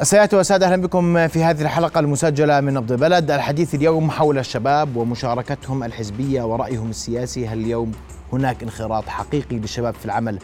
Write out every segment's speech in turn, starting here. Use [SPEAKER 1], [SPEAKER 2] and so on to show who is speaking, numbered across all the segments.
[SPEAKER 1] السيدات والسادة أهلا بكم في هذه الحلقة المسجلة من نبض بلد. الحديث اليوم حول الشباب ومشاركتهم الحزبية ورأيهم السياسي. هل اليوم هناك انخراط حقيقي للشباب في العمل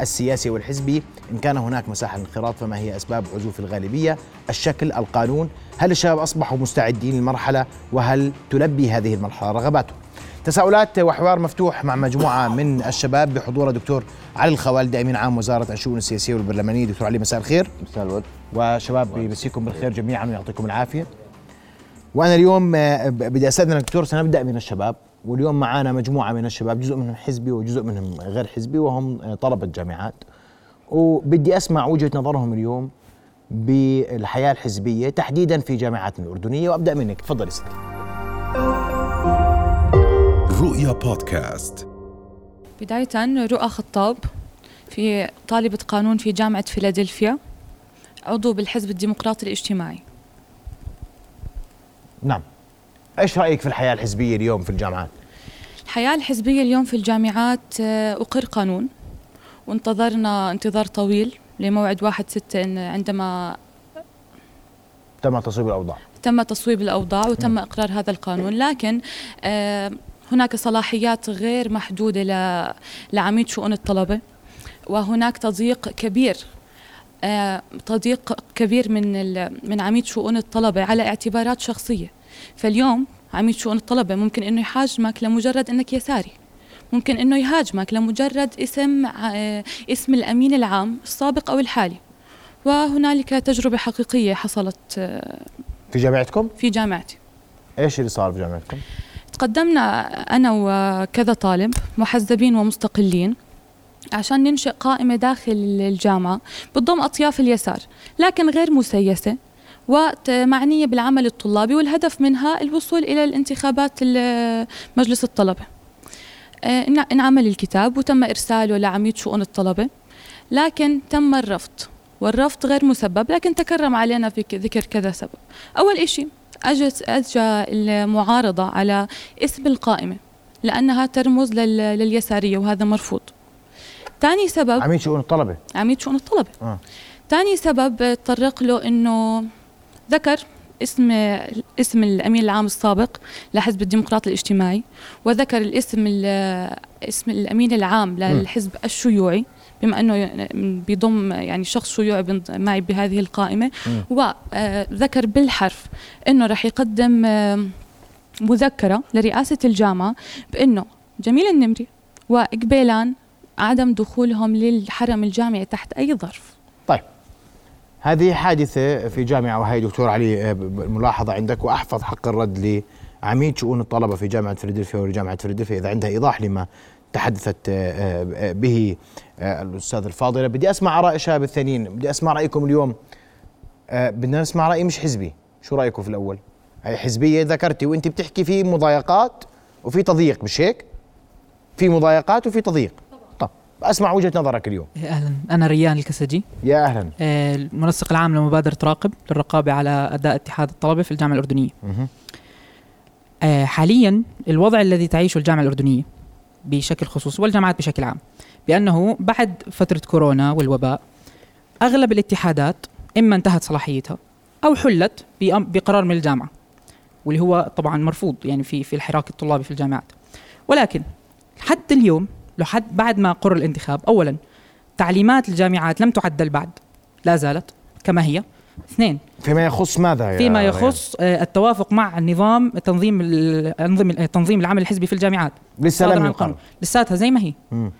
[SPEAKER 1] السياسي والحزبي؟ إن كان هناك مساحة للانخراط فما هي أسباب عزوف الغالبية؟ الشكل القانون هل الشباب أصبحوا مستعدين للمرحلة؟ وهل تلبي هذه المرحلة رغباتهم؟ تساؤلات وحوار مفتوح مع مجموعة من الشباب بحضور دكتور علي الخوالد أمين عام وزارة الشؤون السياسية والبرلمانية. دكتور علي مساء الخير.
[SPEAKER 2] مساء الورد.
[SPEAKER 1] وشباب يمسيكم بالخير جميعا ويعطيكم العافية. وأنا اليوم آه، بدي أستأذن دكتور سنبدأ من الشباب. واليوم معنا مجموعة من الشباب جزء منهم حزبي وجزء منهم غير حزبي وهم آه، طلبة جامعات. وبدي أسمع وجهة نظرهم اليوم بالحياة الحزبية تحديدا في جامعاتنا الأردنية. وأبدأ منك تفضل سيدي.
[SPEAKER 3] رؤيا بودكاست.
[SPEAKER 4] بداية رؤى خطاب في طالبة قانون في جامعة فيلادلفيا. عضو بالحزب الديمقراطي الاجتماعي.
[SPEAKER 1] نعم. إيش رأيك في الحياة الحزبية اليوم في الجامعات؟
[SPEAKER 4] الحياة الحزبية اليوم في الجامعات آه، أقر قانون. وانتظرنا انتظار طويل لموعد واحد ستة إن عندما
[SPEAKER 1] تم تصويب الأوضاع.
[SPEAKER 4] تم تصويب الأوضاع وتم إقرار هذا القانون. لكن آه، هناك صلاحيات غير محدودة لعميد شؤون الطلبة وهناك تضييق كبير تضييق كبير من من عميد شؤون الطلبة على اعتبارات شخصية. فاليوم عميد شؤون الطلبة ممكن إنه يحاجمك لمجرد إنك يساري. ممكن إنه يهاجمك لمجرد اسم آه، اسم الأمين العام السابق أو الحالي. وهنالك تجربة حقيقية حصلت آه،
[SPEAKER 1] في جامعتكم؟
[SPEAKER 4] في جامعتي.
[SPEAKER 1] إيش اللي صار في جامعتكم؟
[SPEAKER 4] تقدمنا أنا وكذا طالب محزبين ومستقلين. عشان ننشئ قائمة داخل الجامعة بتضم أطياف اليسار لكن غير مسيسة ومعنية بالعمل الطلابي والهدف منها الوصول إلى الانتخابات ال- مجلس الطلبة. آه، إنعمل الكتاب وتم إرساله لعميد شؤون الطلبة لكن تم الرفض والرفض غير مسبب لكن تكرم علينا في ذكر كذا سبب. أول إشي أجت أجى المعارضة على اسم القائمة لأنها ترمز لل- لليسارية وهذا مرفوض. ثاني سبب
[SPEAKER 1] عميد شؤون الطلبة.
[SPEAKER 4] عميد شؤون الطلبة.
[SPEAKER 1] آه.
[SPEAKER 4] ثاني سبب تطرق له إنه ذكر اسم اسم الأمين العام السابق لحزب الديمقراطي الاجتماعي وذكر الاسم ال- اسم الأمين العام للحزب الشيوعي بما إنه بيضم يعني شخص شيوعي معي بهذه القائمة. وذكر بالحرف إنه راح يقدم آه، مذكرة لرئاسة الجامعة بإنه جميل النمري وقبيلان عدم دخولهم للحرم الجامعي تحت أي ظرف.
[SPEAKER 1] طيب. هذه حادثة في جامعة وهي دكتور علي آه، الملاحظه عندك وأحفظ حق الرد لعميد شؤون الطلبة في جامعة فيلادلفيا ولجامعة فيلادلفيا إذا عندها إيضاح لما تحدثت آه، آه، به الاستاذ الفاضلة. بدي أسمع اراء الشباب الثانيين بدي أسمع رأيكم اليوم. بدنا نسمع رأي مش حزبي. شو رأيكم في الأول؟ هي حزبية ذكرتي وأنت بتحكي في مضايقات وفي تضييق مش هيك؟ في مضايقات وفي تضييق. أسمع وجهة نظرك اليوم.
[SPEAKER 5] أهلا. أنا ريان الكسجي.
[SPEAKER 1] يا أهلا.
[SPEAKER 5] آه، المنسق العام لمبادرة راقب للرقابة على أداء اتحاد الطلبة في الجامعة
[SPEAKER 1] الأردنية.
[SPEAKER 5] آه، حاليا الوضع الذي تعيشه الجامعة الأردنية بشكل خصوصي والجامعات بشكل عام بأنه بعد فترة كورونا والوباء أغلب الاتحادات إما انتهت صلاحيتها أو حلت بقرار من الجامعة واللي هو طبعا مرفوض يعني في في الحراك الطلابي في الجامعات. ولكن حتى اليوم لحد بعد ما قرر الانتخاب. اولا تعليمات الجامعات لم تعدل بعد. لا زالت. كما هي. اثنين
[SPEAKER 1] فيما يخص ماذا يا
[SPEAKER 5] فيما
[SPEAKER 1] ريان؟
[SPEAKER 5] يخص آه، التوافق مع نظام تنظيم ال- أنظم- آه، تنظيم العمل الحزبي في الجامعات.
[SPEAKER 1] لسه لم يقر.
[SPEAKER 5] لساتها زي ما هي.
[SPEAKER 1] مم.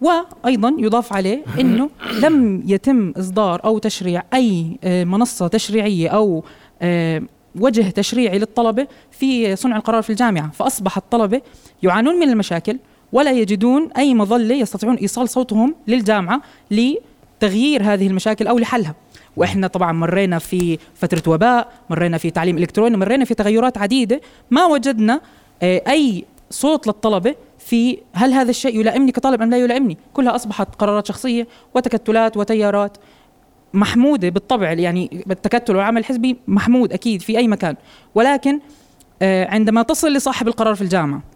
[SPEAKER 5] وأيضا يضاف عليه إنه لم يتم إصدار أو تشريع أي آه، منصة تشريعية أو آه، وجه تشريعي للطلبة في صنع القرار في الجامعة. فاصبح الطلبة يعانون من المشاكل ولا يجدون أي مظله يستطيعون إيصال صوتهم للجامعة لتغيير هذه المشاكل أو لحلها. وإحنا طبعا مرينا في فترة وباء مرينا في تعليم إلكتروني مرينا في تغيرات عديدة. ما وجدنا آه، أي صوت للطلبة في هل هذا الشيء يلائمني كطالب أم لا يلائمني. كلها أصبحت قرارات شخصية وتكتلات وتيارات محمودة بالطبع يعني التكتل والعمل الحزبي محمود أكيد في أي مكان. ولكن آه، عندما تصل لصاحب القرار في الجامعة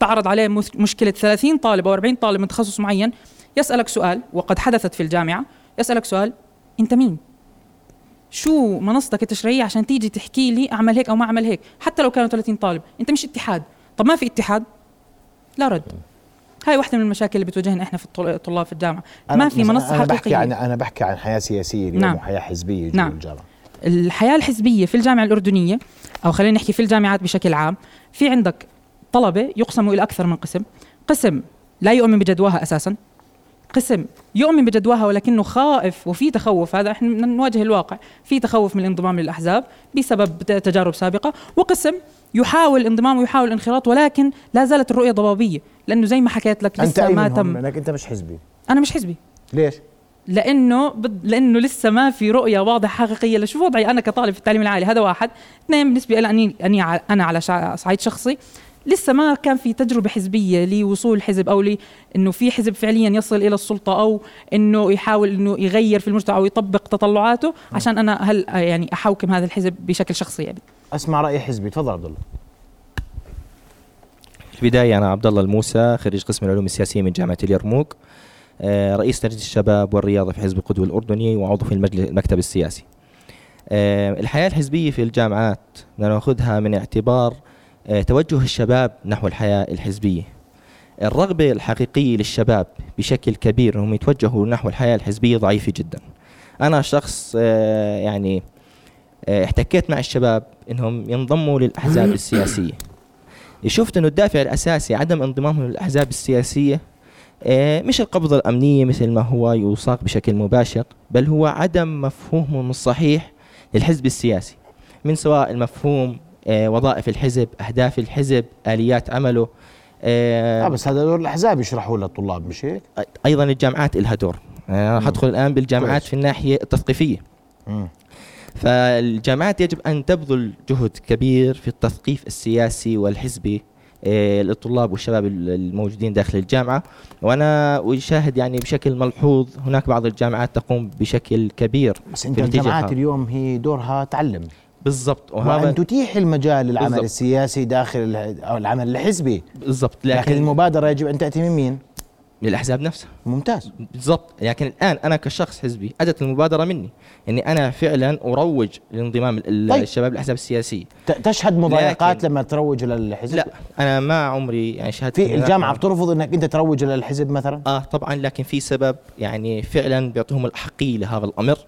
[SPEAKER 5] تعرض عليه مشكلة 30 طالب أو 40 طالب من تخصص معين. يسألك سؤال وقد حدثت في الجامعة. يسألك سؤال أنت مين؟ شو منصتك التشريعية عشان تيجي تحكي لي أعمل هيك أو ما أعمل هيك؟ حتى لو كانوا 30 طالب. أنت مش اتحاد. طب ما في اتحاد؟ لا رد. هاي واحدة من المشاكل اللي بتواجهنا إحنا في الطل- الطلاب في الجامعة. ما في منصة
[SPEAKER 1] أنا بحكي
[SPEAKER 5] حقيقية
[SPEAKER 1] عن أنا بحكي عن حياة سياسية اليوم
[SPEAKER 5] نعم.
[SPEAKER 1] وحياة حزبية جوا
[SPEAKER 5] نعم.
[SPEAKER 1] الجامعة
[SPEAKER 5] الحياة الحزبية في الجامعة الأردنية أو خلينا نحكي في الجامعات بشكل عام في عندك طلبة يقسموا إلى أكثر من قسم. قسم لا يؤمن بجدواها أساسا. قسم يؤمن بجدواها ولكنه خائف وفي تخوف. هذا إحنا نواجه الواقع. في تخوف من الانضمام للأحزاب بسبب تجارب سابقة. وقسم يحاول الانضمام ويحاول الانخراط ولكن لا زالت الرؤية ضبابية. لأنه زي ما حكيت لك لسه ما تم.
[SPEAKER 1] لأنك أنت مش حزبي.
[SPEAKER 5] أنا مش حزبي.
[SPEAKER 1] ليش؟
[SPEAKER 5] لأنه بد... لأنه لسه ما في رؤية واضحة حقيقية. لشو وضعي أنا كطالب في التعليم العالي. هذا واحد. اثنين بالنسبة لي اني أنا على شع- صعيد شخصي. لسه ما كان في تجربة حزبية لوصول حزب أو لي انه في حزب فعليا يصل إلى السلطة أو إنه يحاول إنه يغير في المجتمع أو يطبق تطلعاته. عشان أنا هل يعني أحوكم هذا الحزب بشكل شخصي يعني.
[SPEAKER 1] أسمع رأي حزبي. تفضل عبد الله.
[SPEAKER 2] في البداية أنا عبد الله الموسى خريج قسم العلوم السياسية من جامعة اليرموك آه، رئيس لجنة الشباب والرياضة في حزب القدوة الأردني وعضو في المجلس المكتب السياسي. آه، الحياة الحزبية في الجامعات بدنا نأخذها من اعتبار توجه الشباب نحو الحياة الحزبية. الرغبة الحقيقية للشباب بشكل كبير أنهم يتوجهوا نحو الحياة الحزبية ضعيفة جدا. أنا شخص آه، يعني آه، احتكيت مع الشباب أنهم ينضموا للأحزاب السياسية. شفت إنه الدافع الأساسي عدم انضمامهم للأحزاب السياسية آه، مش القبضة الأمنية مثل ما هو يساق بشكل مباشر بل هو عدم مفهومهم الصحيح للحزب السياسي من سواء المفهوم آه، وظائف الحزب أهداف الحزب آليات عمله
[SPEAKER 1] آه
[SPEAKER 2] آه،
[SPEAKER 1] بس هذا دور الأحزاب يشرحوا للطلاب مش هيك؟
[SPEAKER 2] أيضا الجامعات لها دور أنا راح أدخل الآن بالجامعات. في الناحية التثقيفية
[SPEAKER 1] مم.
[SPEAKER 2] فالجامعات يجب أن تبذل جهد كبير في التثقيف السياسي والحزبي آه، للطلاب والشباب ال- الموجودين داخل الجامعة وأنا أشاهد يعني بشكل ملحوظ هناك بعض الجامعات تقوم بشكل كبير
[SPEAKER 1] بس أنت الجامعات. اليوم هي دورها تعلم
[SPEAKER 2] بالضبط. وهذا
[SPEAKER 1] تتيح المجال للعمل
[SPEAKER 2] بالضبط.
[SPEAKER 1] السياسي داخل أو العمل الحزبي.
[SPEAKER 2] بالضبط.
[SPEAKER 1] لكن,
[SPEAKER 2] لكن
[SPEAKER 1] المبادرة يجب أن تأتي من مين؟
[SPEAKER 2] للأحزاب نفسها.
[SPEAKER 1] ممتاز.
[SPEAKER 2] بالضبط. لكن الآن أنا كشخص حزبي أتت المبادرة مني. اني أنا فعلا أروج لانضمام
[SPEAKER 1] طيب.
[SPEAKER 2] الشباب للاحزاب
[SPEAKER 1] السياسية. تشهد مضايقات لما تروج للحزب
[SPEAKER 2] لا. أنا ما عمري يعني شهدت
[SPEAKER 1] في الجامعة بترفض أنك أنت تروج للحزب مثلا؟
[SPEAKER 2] آه طبعا. لكن في سبب يعني فعلا بيعطيهم الاحقيه لهذا الأمر.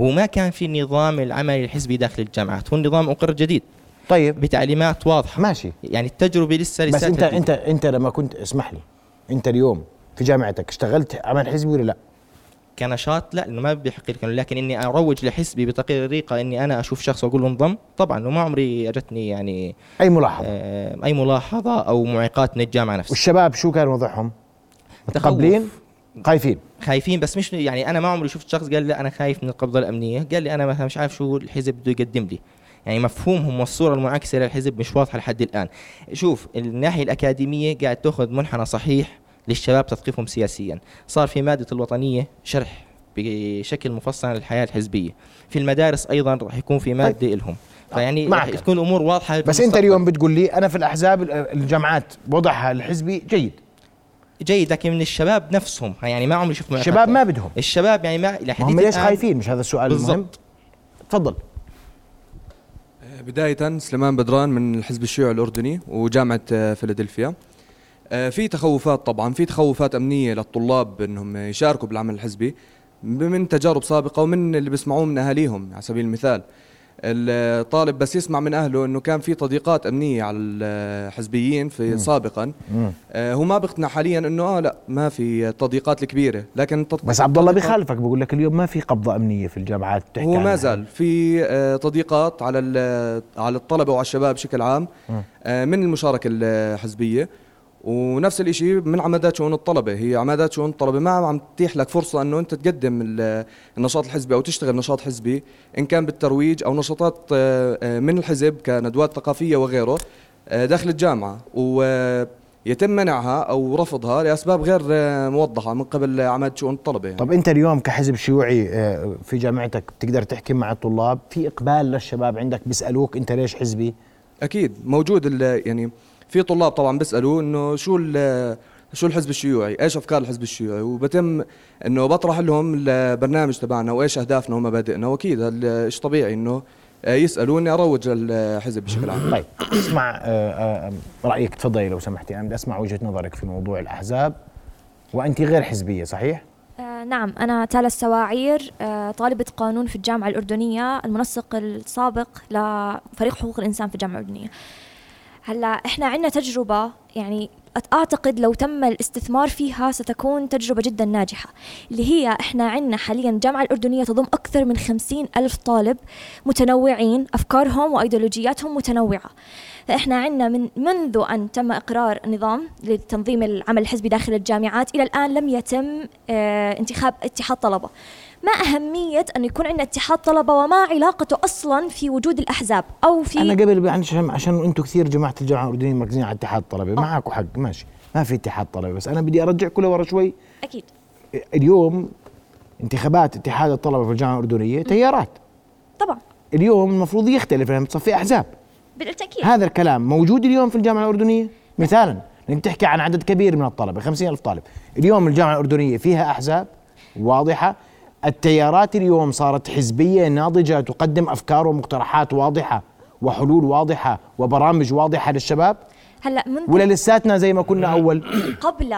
[SPEAKER 2] هو ما كان في نظام العمل الحزبي داخل الجامعات هو النظام اقر جديد.
[SPEAKER 1] طيب.
[SPEAKER 2] بتعليمات واضحة.
[SPEAKER 1] ماشي.
[SPEAKER 2] يعني التجربة لسه
[SPEAKER 1] بس انت انت انت لما كنت اسمح لي انت اليوم في جامعتك اشتغلت عمل حزبي ولا لا؟
[SPEAKER 2] كنشاط لا لأنه ما بيحق كانوا، لكن إني أروج لحزبي بطريقة إني أنا أشوف شخص وأقول له انضم طبعا وما عمري أجتني يعني
[SPEAKER 1] أي ملاحظة؟
[SPEAKER 2] آه أي ملاحظة أو معيقات من الجامعة نفسها.
[SPEAKER 1] والشباب شو كان وضعهم؟ متقبلين؟ خايفين.
[SPEAKER 2] خايفين بس مش يعني أنا ما عمري شفت شخص قال لي أنا خايف من القبضة الأمنية. قال لي أنا مثلا مش عارف شو الحزب بده يقدم لي. يعني مفهومهم والصورة المعاكسه للحزب مش واضحة لحد الآن. شوف الناحية الأكاديمية قاعد تأخذ منحنى صحيح للشباب تثقيفهم سياسيا. صار في مادة الوطنية شرح بشكل مفصل عن الحياة الحزبية. في المدارس أيضا راح يكون في مادة لهم. فيعني راح
[SPEAKER 1] معك.
[SPEAKER 2] تكون الأمور واضحة
[SPEAKER 1] بس أنت
[SPEAKER 2] بالمستقبل.
[SPEAKER 1] اليوم بتقول لي أنا في الأحزاب ال- الجامعات وضعها الحزبي جيد.
[SPEAKER 2] جيد لكن من الشباب نفسهم. يعني ما عمري شفت.
[SPEAKER 1] الشباب ما بدهم.
[SPEAKER 2] الشباب يعني ما
[SPEAKER 1] ما هم ليش خايفين؟ مش هذا السؤال المهم؟
[SPEAKER 2] بالضبط.
[SPEAKER 1] تفضل.
[SPEAKER 6] بداية سليمان بدران من الحزب الشيوعي الأردني وجامعة آه، فيلادلفيا. آه، في تخوفات طبعا في تخوفات أمنية للطلاب أنهم يشاركوا بالعمل الحزبي من تجارب سابقة ومن اللي بيسمعوه من أهاليهم على سبيل المثال. الطالب بس يسمع من أهله أنه كان في تضييقات أمنية على الحزبيين في سابقا.
[SPEAKER 1] مم.
[SPEAKER 6] آه، هو ما بيقتنع حاليا أنه آه لا ما في التضييقات الكبيرة. لكن
[SPEAKER 1] بس عبد الله بيخالفك بيقول لك اليوم ما في قبضة أمنية في الجامعات بتحكي
[SPEAKER 6] هو ما. زال. في آه، تضييقات على على الطلبة وعلى الشباب بشكل عام. آه، من المشاركة الحزبية؟ ونفس الشيء من عمادات شؤون الطلبة. هي عمادات شؤون الطلبة ما عم تتيح لك فرصة إنه أنت تقدم ال- النشاط الحزبي أو تشتغل نشاط حزبي إن كان بالترويج أو نشاطات آه، آه، من الحزب كندوات ثقافية وغيره آه، داخل الجامعة. ويتم منعها أو رفضها لأسباب غير موضحة من قبل عماد شؤون الطلبة. يعني.
[SPEAKER 1] طب أنت اليوم كحزب شيوعي في جامعتك بتقدر تحكي مع الطلاب؟ في إقبال للشباب عندك بيسألوك أنت ليش حزبي؟
[SPEAKER 6] أكيد موجود ال- يعني في طلاب طبعا بيسألوا إنه شو ال- شو الحزب الشيوعي؟ إيش أفكار الحزب الشيوعي؟ وبتم إنه بطرح لهم البرنامج تبعنا وإيش أهدافنا ومبادئنا وأكيد هذا شيء طبيعي إنه يسالوني أروج للحزب بشكل عام.
[SPEAKER 1] طيب اسمع آه، آه، رأيك تفضلي لو سمحتي. أنا بدي أسمع وجهة نظرك في موضوع الأحزاب. وانت غير حزبية صحيح؟
[SPEAKER 7] آه نعم. أنا تالا السواعير آه طالبة قانون في الجامعة الأردنية المنسق السابق لفريق حقوق الإنسان في الجامعة الأردنية. هلا إحنا عندنا تجربة يعني أعتقد لو تم الاستثمار فيها ستكون تجربة جدا ناجحة. اللي هي إحنا عندنا حاليا الجامعة الأردنية تضم أكثر من خمسين ألف طالب متنوعين أفكارهم وأيديولوجياتهم متنوعة. فإحنا عندنا من منذ أن تم إقرار نظام لتنظيم العمل الحزبي داخل الجامعات إلى الآن لم يتم آه، انتخاب اتحاد طلبة. ما أهمية أن يكون عندنا اتحاد طلبة وما علاقته أصلا في وجود الأحزاب أو في
[SPEAKER 1] أنا قبل عشان عشان أنتم كثير جماعة الجامعة الاردنيه مركزين على اتحاد طلبة. معكم حق ماشي. ما في اتحاد طلبة بس أنا بدي ارجعكم لورا شوي.
[SPEAKER 7] أكيد.
[SPEAKER 1] اليوم انتخابات اتحاد الطلبة في الجامعة الأردنية تيارات.
[SPEAKER 7] طبعا.
[SPEAKER 1] اليوم المفروض يختلف لما تصفي أحزاب.
[SPEAKER 7] بالتأكيد.
[SPEAKER 1] هذا الكلام موجود اليوم في الجامعة الأردنية؟ مثالا لانك تحكي عن عدد كبير من الطلبة 50 ألف طالب. اليوم الجامعة الأردنية فيها أحزاب واضحة التيارات اليوم صارت حزبية ناضجة تقدم أفكار ومقترحات واضحة وحلول واضحة وبرامج واضحة للشباب؟
[SPEAKER 7] هلأ منذ
[SPEAKER 1] ولا لساتنا زي ما كنا أول؟
[SPEAKER 7] قبل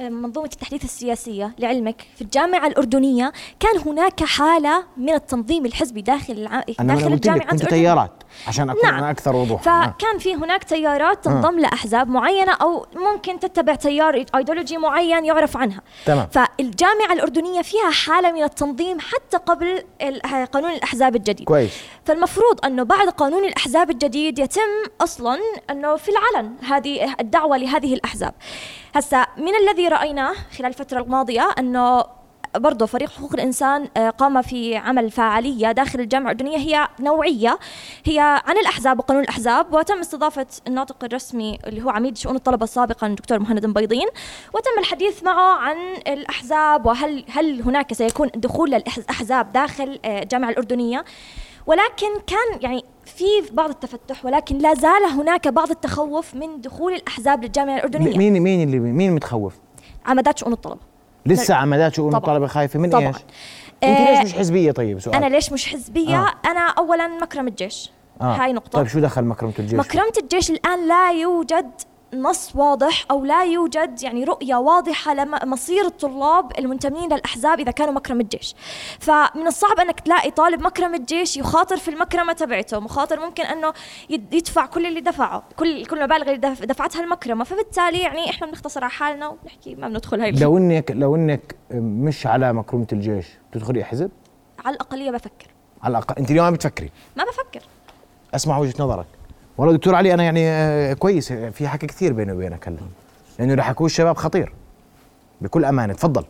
[SPEAKER 7] منظومة التحديث السياسية لعلمك في الجامعة الأردنية كان هناك حالة من التنظيم الحزبي داخل الع... داخل
[SPEAKER 1] أنا قلت لك
[SPEAKER 7] الجامعات
[SPEAKER 1] كنت. تيارات. عشان أكون
[SPEAKER 7] نعم.
[SPEAKER 1] أكثر وضوح آه.
[SPEAKER 7] فكان في هناك تيارات تنضم لأحزاب معينة أو ممكن تتبع تيار ايديولوجي معين يعرف عنها
[SPEAKER 1] تمام.
[SPEAKER 7] فالجامعة الأردنية فيها حالة من التنظيم حتى قبل ال- قانون الأحزاب الجديد
[SPEAKER 1] كويس
[SPEAKER 7] فالمفروض أنه بعد قانون الأحزاب الجديد يتم أصلا أنه في العلن هذه الدعوة لهذه الأحزاب. هسا من الذي رأيناه خلال الفترة الماضية أنه برضه فريق حقوق الإنسان آه، قام في عمل فعاليه داخل الجامعة الأردنية هي نوعية هي عن الأحزاب وقانون الأحزاب وتم استضافة الناطق الرسمي اللي هو عميد شؤون الطلبة سابقا الدكتور مهند بيضين وتم الحديث معه عن الأحزاب وهل هل هناك سيكون دخول للأحزاب داخل آه، الجامعة الأردنية. ولكن كان يعني في بعض التفتح ولكن لا زال هناك بعض التخوف من دخول الأحزاب للجامعة الأردنية.
[SPEAKER 1] مين مين اللي مين متخوف؟
[SPEAKER 7] عمدات شؤون الطلبة.
[SPEAKER 1] لسه شؤون
[SPEAKER 7] طبعاً.
[SPEAKER 1] الطلبة خايفة من
[SPEAKER 7] طبعا.
[SPEAKER 1] إيش؟ أنت
[SPEAKER 7] آه،
[SPEAKER 1] ليش مش حزبية طيب؟ سؤال.
[SPEAKER 7] أنا ليش مش حزبية؟
[SPEAKER 1] آه.
[SPEAKER 7] أنا اولا مكرم الجيش. هاي نقطة.
[SPEAKER 1] طيب شو دخل مكرمة الجيش؟
[SPEAKER 7] مكرمة الجيش الآن لا يوجد نص واضح أو لا يوجد يعني رؤية واضحة لمصير الطلاب المنتمين للأحزاب إذا كانوا مكرم الجيش. فمن الصعب أنك تلاقي طالب مكرم الجيش يخاطر في المكرمة تبعته مخاطر ممكن يد- يدفع كل اللي دفعه كل كل المبالغ اللي دف- دفعتها المكرمة. فبالتالي يعني إحنا بنختصر على حالنا وبنحكي ما بندخل هاي
[SPEAKER 1] لو انك لو إنك مش على مكرمة الجيش تدخلي حزب
[SPEAKER 7] على الأقلية بفكر.
[SPEAKER 1] على الأقل. أنت اليوم ما بتفكري؟
[SPEAKER 7] ما بفكر.
[SPEAKER 1] أسمع وجهة نظرك. والله دكتور علي أنا يعني آه، كويس. في حكي كثير بيني وبينك هلا. لأنه اللي حكوه الشباب خطير. بكل أمانة تفضل.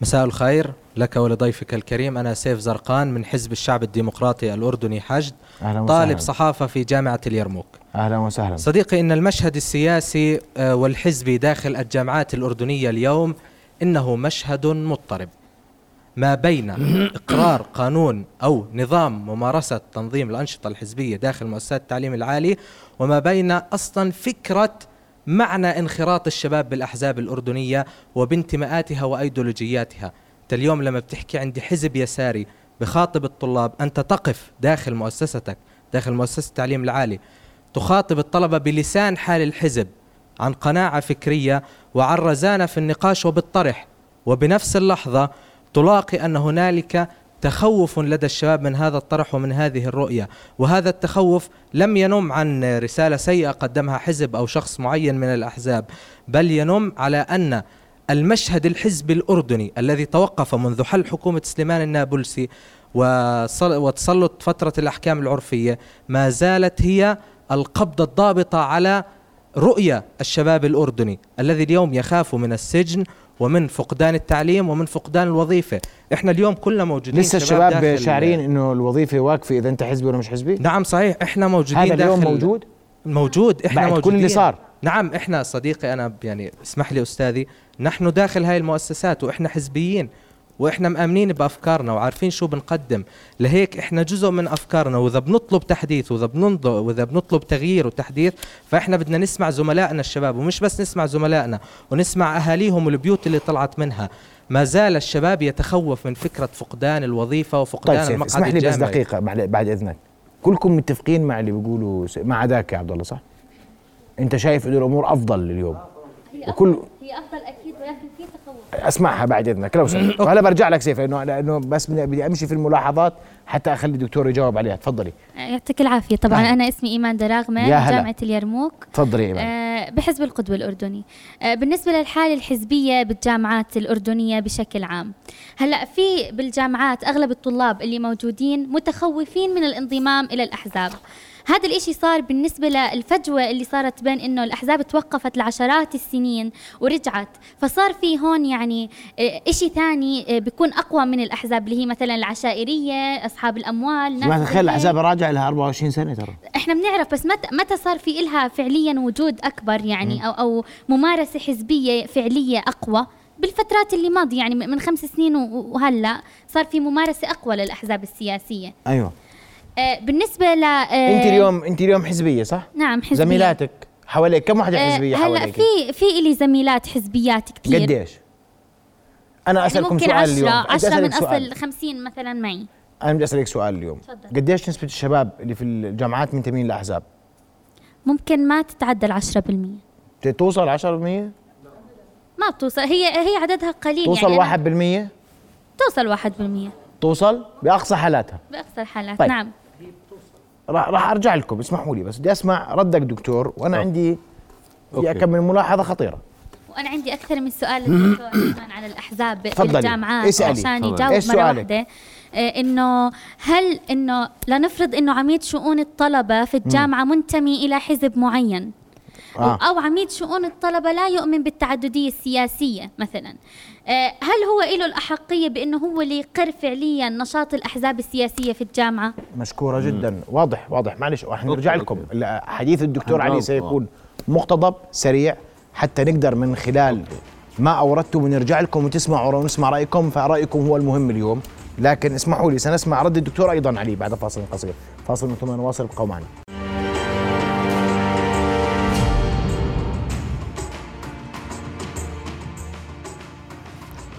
[SPEAKER 8] مساء الخير لك ولضيفك الكريم. أنا سيف زرقان من حزب الشعب الديمقراطي الأردني حشد
[SPEAKER 1] أهلا وسهلا.
[SPEAKER 8] طالب صحافة في جامعة اليرموك.
[SPEAKER 1] أهلا وسهلا.
[SPEAKER 8] صديقي إن المشهد السياسي آه، والحزبي داخل الجامعات الأردنية اليوم إنه مشهد مضطرب. ما بين إقرار قانون أو نظام ممارسة تنظيم الأنشطة الحزبية داخل مؤسسات التعليم العالي وما بين أصلا فكرة معنى انخراط الشباب بالأحزاب الأردنية وبانتماءاتها وأيديولوجياتها. أنت اليوم لما بتحكي عندي حزب يساري بخاطب الطلاب أنت تقف داخل مؤسستك داخل مؤسسة التعليم العالي تخاطب الطلبة بلسان حال الحزب عن قناعة فكرية وعن رزانة في النقاش وبالطرح. وبنفس اللحظة تلاقي أن هنالك تخوف لدى الشباب من هذا الطرح ومن هذه الرؤية. وهذا التخوف لم ينم عن رسالة سيئة قدمها حزب أو شخص معين من الأحزاب بل ينم على أن المشهد الحزبي الأردني الذي توقف منذ حل حكومة سليمان النابلسي وتسلط فترة الأحكام العرفية ما زالت هي القبضة الضابطة على رؤية الشباب الأردني الذي اليوم يخاف من السجن ومن فقدان التعليم ومن فقدان الوظيفة. إحنا اليوم كلنا موجودين
[SPEAKER 1] لسه
[SPEAKER 8] شباب
[SPEAKER 1] الشباب شاعرين إنه الوظيفة واقفة إذا أنت حزبي ولا مش حزبي؟
[SPEAKER 8] نعم صحيح. إحنا موجودين
[SPEAKER 1] هذا اليوم موجود؟
[SPEAKER 8] موجود. إحنا
[SPEAKER 1] بعد كل
[SPEAKER 8] موجودين.
[SPEAKER 1] اللي صار.
[SPEAKER 8] نعم إحنا صديقي أنا يعني اسمح لي أستاذي نحن داخل هاي المؤسسات وإحنا حزبيين. وإحنا مآمنين بأفكارنا وعارفين شو بنقدم. لهيك إحنا جزء من أفكارنا. وإذا بنطلب تحديث وإذا بننض وإذا بنطلب تغيير وتحديث فإحنا بدنا نسمع زملائنا الشباب. ومش بس نسمع زملائنا ونسمع أهاليهم والبيوت اللي طلعت منها. ما زال الشباب يتخوف من فكرة فقدان الوظيفة وفقدان
[SPEAKER 1] طيب
[SPEAKER 8] المقعد
[SPEAKER 1] اسمح لي بس
[SPEAKER 8] الجامعي.
[SPEAKER 1] دقيقة بعد إذنك. كلكم متفقين مع اللي بيقولوا ما عداك يا عبد الله صح؟ أنت شايف إنه الأمور أفضل اليوم؟ وكل
[SPEAKER 7] هي أفضل أكيد ولكن في
[SPEAKER 1] أسمعها بعد إذنك لو سمحت. وهلا برجع لك سيف لأنه لأنه بس بدي أمشي في الملاحظات حتى أخلي الدكتور يجاوب عليها. تفضلي.
[SPEAKER 9] يعطيك العافية. طبعا
[SPEAKER 1] أهلا.
[SPEAKER 9] أنا اسمي إيمان دراغمة
[SPEAKER 1] يا هلا.
[SPEAKER 9] جامعة اليرموك.
[SPEAKER 1] تفضلي إيمان.
[SPEAKER 9] آه، بحزب القدوة الأردني. آه، بالنسبة للحالة الحزبية بالجامعات الأردنية بشكل عام هلأ في بالجامعات أغلب الطلاب اللي موجودين متخوفين من الانضمام إلى الأحزاب. هذا الإشي صار بالنسبة للفجوة اللي صارت بين إنه الأحزاب توقفت لعشرات السنين ورجعت. فصار في هون يعني آه، إشي ثاني آه، بيكون أقوى من الأحزاب اللي هي مثلا العشائرية أصحاب الأموال ناس
[SPEAKER 1] تخيل
[SPEAKER 9] هيك.
[SPEAKER 1] الأحزاب راجع لها 24 سنة ترى.
[SPEAKER 9] إحنا بنعرف بس متى متى صار في إلها فعليا وجود أكبر يعني أو أو ممارسة حزبية فعلية أقوى؟ بالفترات اللي ماضية يعني من خمس سنين وهلأ صار في ممارسة أقوى للأحزاب السياسية.
[SPEAKER 1] أيوه.
[SPEAKER 9] آه بالنسبة ل آه
[SPEAKER 1] انت اليوم انت اليوم حزبية صح؟
[SPEAKER 9] نعم حزبية.
[SPEAKER 1] زميلاتك حواليك كم وحده
[SPEAKER 9] آه
[SPEAKER 1] حزبية
[SPEAKER 9] هلا
[SPEAKER 1] حواليك؟
[SPEAKER 9] في في إلي زميلات حزبيات كثير
[SPEAKER 1] قديش؟ أنا
[SPEAKER 9] يعني
[SPEAKER 1] أسألكم
[SPEAKER 9] ممكن
[SPEAKER 1] سؤال اليوم. بدي
[SPEAKER 9] عشرة من
[SPEAKER 1] أسألك سؤال.
[SPEAKER 9] أصل خمسين مثلا معي.
[SPEAKER 1] أنا بدي أسألك سؤال اليوم.
[SPEAKER 9] تفضل.
[SPEAKER 1] قديش نسبة الشباب اللي في الجامعات منتمين لأحزاب؟
[SPEAKER 9] ممكن ما تتعدى العشرة بالمية.
[SPEAKER 1] توصل 10%
[SPEAKER 9] ما بتوصل. هي هي عددها قليل
[SPEAKER 1] توصل
[SPEAKER 9] يعني أنا-
[SPEAKER 1] 1%
[SPEAKER 9] توصل واحد بالمية.
[SPEAKER 1] توصل؟ بأقصى حالاتها.
[SPEAKER 9] بأقصى الحالات
[SPEAKER 1] طيب.
[SPEAKER 9] نعم.
[SPEAKER 1] راح راح أرجع لكم اسمحوا لي بس بدي أسمع ردك دكتور وأنا عندي
[SPEAKER 10] أوكي.
[SPEAKER 1] في كم من ملاحظة خطيرة
[SPEAKER 9] وأنا عندي أكثر من سؤال للدكتور كمان على
[SPEAKER 1] الأحزاب.
[SPEAKER 9] الجامعات
[SPEAKER 1] اسألي.
[SPEAKER 9] عشان. يجاوب
[SPEAKER 1] مرة؟
[SPEAKER 9] واحدة آه، إنه هل إنه لنفرض إنه عميد شؤون الطلبة في الجامعة منتمي إلى حزب معين
[SPEAKER 1] آه.
[SPEAKER 9] أو عميد شؤون الطلبة لا يؤمن بالتعددية السياسية مثلا. آه، هل هو له الأحقية بأنه هو اللي يقر فعليا نشاط الأحزاب السياسية في الجامعة؟
[SPEAKER 1] مشكورة جدا. واضح واضح. معلش راح نرجع
[SPEAKER 10] أوكي،
[SPEAKER 1] لكم. حديث الدكتور علي. سيكون مقتضب سريع حتى نقدر من خلال ما أوردتم نرجع لكم وتسمعوا ونسمع رأيكم فرأيكم هو المهم اليوم. لكن اسمحوا لي سنسمع رد الدكتور أيضا علي بعد فاصل قصير. فاصل ثم نواصل ابقوا معنا.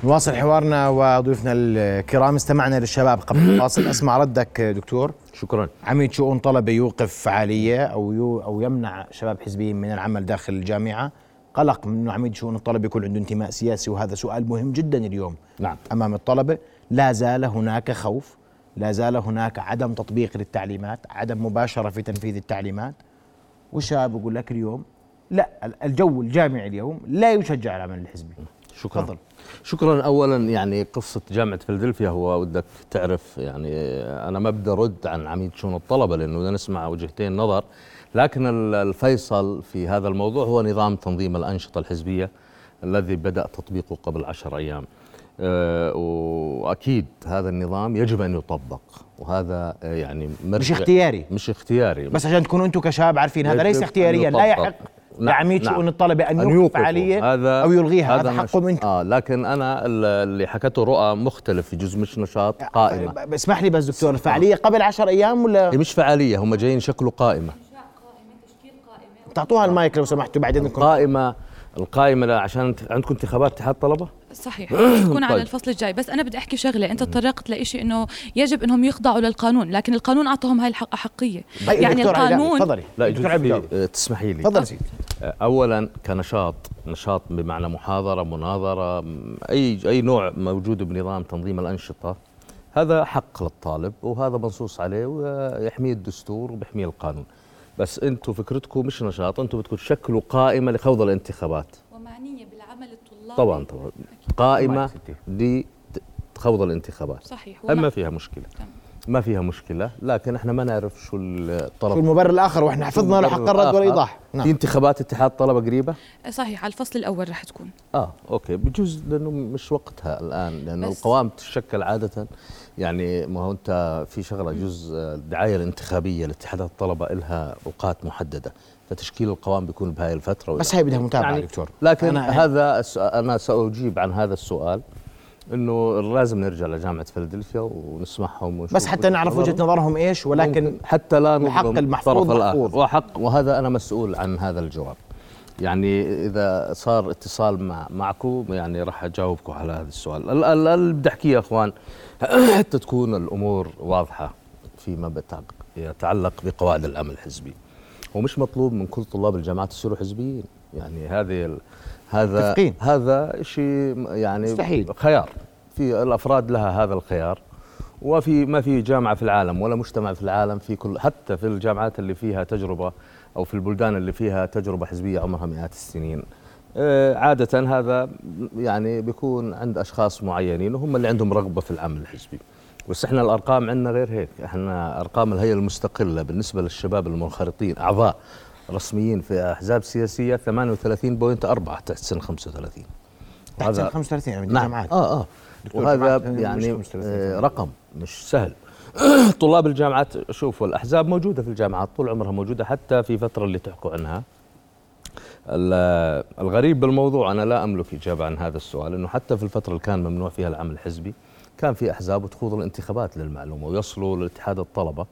[SPEAKER 1] نواصل حوارنا وضيوفنا الكرام. استمعنا للشباب قبل الفاصل. أسمع ردك دكتور.
[SPEAKER 10] شكرا.
[SPEAKER 1] عميد شؤون طلبة يوقف فعالية أو يو أو يمنع شباب حزبيين من العمل داخل الجامعة. قلق من إنه عميد شؤون الطلبة يكون عنده انتماء سياسي وهذا سؤال مهم جدا اليوم
[SPEAKER 10] نعم.
[SPEAKER 1] أمام الطلبة. لا زال هناك خوف لا زال هناك عدم تطبيق للتعليمات عدم مباشرة في تنفيذ التعليمات. والشباب يقول لك اليوم لا الجو الجامعي اليوم لا يشجع العمل الحزبي.
[SPEAKER 10] شكرا.
[SPEAKER 1] تفضل.
[SPEAKER 10] شكرا. اولا يعني قصة جامعة فيلادلفيا هو ودك تعرف يعني أنا ما بدي أرد عن عميد شؤون الطلبة لأنه بدنا نسمع وجهتين نظر لكن ال- الفيصل في هذا الموضوع هو نظام تنظيم الأنشطة الحزبية الذي بدأ تطبيقه قبل عشر أيام. أه، وأكيد هذا النظام يجب أن يطبق وهذا آه، يعني
[SPEAKER 1] مش اختياري.
[SPEAKER 10] مش اختياري.
[SPEAKER 1] بس عشان تكونوا أنتم كشباب عارفين هذا ليس اختياريا لا. يحق.
[SPEAKER 10] نعم،
[SPEAKER 1] لعميد
[SPEAKER 10] نعم.
[SPEAKER 1] شؤون الطلبة أن يوقف
[SPEAKER 10] يوقفوا.
[SPEAKER 1] فعالية
[SPEAKER 10] هذا
[SPEAKER 1] أو يلغيها هذا
[SPEAKER 10] مش-
[SPEAKER 1] حقهم أنتم
[SPEAKER 10] آه لكن أنا ال- اللي حكته رؤى مختلف في جزء مش نشاط قائمة.
[SPEAKER 1] ب- اسمح لي بس دكتور الفعاليه قبل عشر أيام ولا؟
[SPEAKER 10] هي مش فعالية هم جايين شكلوا قائمة.
[SPEAKER 1] تعطوها المايك لو سمحتوا بعد اذنكم
[SPEAKER 10] قائمة القائمة عشان عندكم انتخابات اتحاد طلبه
[SPEAKER 4] صحيح. تكون على
[SPEAKER 10] طيب.
[SPEAKER 4] الفصل الجاي. بس أنا بدي أحكي شغلة. أنت تطرقت لشيء إنه يجب إنهم يخضعوا للقانون لكن القانون اعطاهم هاي الحق احقيه
[SPEAKER 1] طيب،
[SPEAKER 4] يعني القانون
[SPEAKER 1] تفضلي.
[SPEAKER 10] لا يجوز. آه، تسمحي لي.
[SPEAKER 1] تفضل سيدي
[SPEAKER 10] آه، اولا كنشاط نشاط بمعنى محاضرة مناظرة أي أي نوع موجود بنظام تنظيم الأنشطة. هذا حق للطالب وهذا منصوص عليه ويحميه الدستور وبيحميه القانون. بس أنتم فكرتكم مش نشاط أنتم بدكم تشكلوا قائمة لخوض الانتخابات. طبعا طبعا. قائمة
[SPEAKER 1] يا ستي.
[SPEAKER 10] دي ت- خوض الانتخابات.
[SPEAKER 4] صحيح
[SPEAKER 10] ما
[SPEAKER 4] ومع-
[SPEAKER 10] فيها مشكلة.
[SPEAKER 4] تمام.
[SPEAKER 10] ما فيها مشكلة لكن إحنا ما نعرف شو الطلب.
[SPEAKER 1] شو المبرر الآخر وإحنا حفظنا له حق الرد. والإيضاح.
[SPEAKER 10] في
[SPEAKER 1] نعم
[SPEAKER 10] انتخابات اتحاد طلبة قريبة؟
[SPEAKER 4] صحيح على الفصل الأول رح تكون.
[SPEAKER 10] آه أوكي. بجوز لأنه مش وقتها الآن لأنه
[SPEAKER 4] بس-
[SPEAKER 10] القوائم تتشكل عادة. يعني ما هو أنت في شغلة جزء الدعاية الانتخابية لاتحادات الطلبة لها أوقات محددة. فتشكيل القوائم بيكون بهاي الفترة
[SPEAKER 1] بس هي بدها متابعة
[SPEAKER 10] يعني
[SPEAKER 1] دكتور
[SPEAKER 10] لكن
[SPEAKER 1] أنا-
[SPEAKER 10] هذا أنا سأجيب عن هذا السؤال إنه لازم نرجع لجامعة فيلادلفيا ونسمعهم ونشوف
[SPEAKER 1] بس حتى نعرف وجهة نظرهم إيش ولكن
[SPEAKER 10] ممكن حتى لا نظلم
[SPEAKER 1] المحفوظ. محفوظ.
[SPEAKER 10] وحق وهذا أنا مسؤول عن هذا الجواب يعني إذا صار اتصال مع معكم يعني راح أجاوبكم على هذا السؤال ال- ال- اللي بدي أحكيه يا أخوان حتى تكون الأمور واضحة فيما يتعلق بقواعد العمل الحزبي ومش مطلوب من كل طلاب الجامعات يصيروا حزبيين. يعني هذه هذا
[SPEAKER 1] متفقين.
[SPEAKER 10] هذا شيء يعني
[SPEAKER 1] مستحيل.
[SPEAKER 10] خيار. في الأفراد لها هذا الخيار. وفي ما في جامعة في العالم ولا مجتمع في العالم في كل حتى في الجامعات اللي فيها تجربة أو في البلدان اللي فيها تجربة حزبية عمرها مئات السنين. آه، عادة هذا يعني بيكون عند أشخاص معينين وهم اللي عندهم رغبة في العمل الحزبي. بس إحنا الأرقام عندنا غير هيك. إحنا أرقام الهيئة المستقلة بالنسبة للشباب المنخرطين أعضاء رسميين في أحزاب سياسية 38.4 تحت سن 35
[SPEAKER 1] تحت سن 35 يعني
[SPEAKER 10] نعم.
[SPEAKER 1] الجامعات
[SPEAKER 10] آه
[SPEAKER 1] آه.
[SPEAKER 10] وهذا
[SPEAKER 1] مش
[SPEAKER 10] يعني
[SPEAKER 1] 35
[SPEAKER 10] آه رقم مش سهل. طلاب الجامعات شوفوا الأحزاب موجودة في الجامعات طول عمرها موجودة حتى في فترة اللي تحكوا عنها. ال- الغريب بالموضوع أنا لا أملك إجابة عن هذا السؤال إنه حتى في الفترة اللي كان ممنوع فيها العمل الحزبي كان في أحزاب وتخوض الانتخابات للمعلومة ويصلوا لاتحاد الطلبة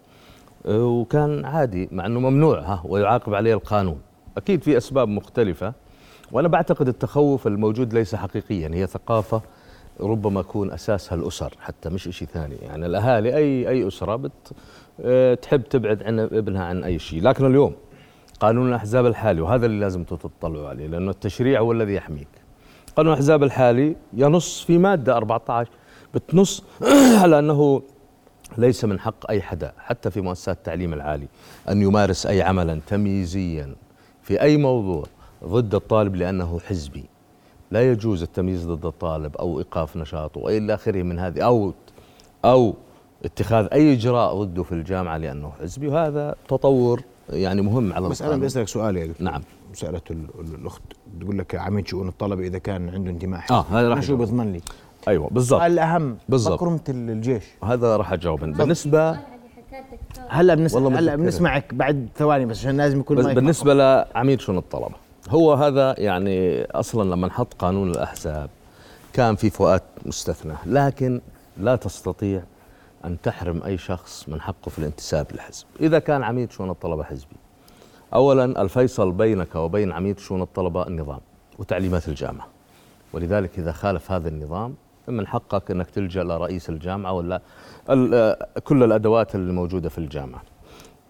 [SPEAKER 10] آه، وكان عادي مع إنه ممنوع ها ويعاقب عليه القانون. أكيد في أسباب مختلفة وأنا بعتقد التخوف الموجود ليس حقيقيا هي ثقافة ربما يكون أساسها الأسر حتى مش شيء ثاني. يعني الأهالي أي أي أسرة بت آه، تحب تبعد عن ابنها عن أي شيء. لكن اليوم قانون الأحزاب الحالي وهذا اللي لازم تطلعوا عليه لأنه التشريع هو الذي يحميك. قانون الأحزاب الحالي ينص في مادة 14 بتنص على أنه ليس من حق أي حدا حتى في مؤسسات التعليم العالي أن يمارس أي عملا تمييزيا في أي موضوع ضد الطالب لأنه حزبي. لا يجوز التمييز ضد الطالب أو إيقاف نشاطه وإلى آخره من هذه أو أو اتخاذ أي إجراء ضده في الجامعة لأنه حزبي. وهذا تطور يعني مهم على
[SPEAKER 1] بس أنا
[SPEAKER 10] القانون.
[SPEAKER 1] بدي اسالك سؤال يا دكتور.
[SPEAKER 10] نعم.
[SPEAKER 1] سالت ال- ال- الأخت. تقول لك عميد شؤون الطلبه إذا كان عنده انتماء
[SPEAKER 10] آه هذا راح
[SPEAKER 1] شو. بضمن لي؟
[SPEAKER 10] أيوه بالضبط.
[SPEAKER 1] السؤال الأهم
[SPEAKER 10] بالضبط.
[SPEAKER 1] مكرمه ال- الجيش.
[SPEAKER 10] هذا راح أجاوب. بالنسبة
[SPEAKER 1] هلا بنس...
[SPEAKER 10] والله
[SPEAKER 1] هلا. بنسمعك بعد ثواني بس عشان لازم يكون
[SPEAKER 10] بالنسبة لعميد شؤون الطلبه هو هذا يعني أصلا لما نحط قانون الأحزاب كان في فئات مستثنى لكن لا تستطيع أن تحرم أي شخص من حقه في الانتساب للحزب. إذا كان عميد شؤون الطلبه حزبي؟ اولا الفيصل بينك وبين عميد شؤون الطلبه النظام وتعليمات الجامعة. ولذلك إذا خالف هذا النظام من حقك إنك تلجأ لرئيس الجامعة ولا كل الأدوات اللي موجوده في الجامعة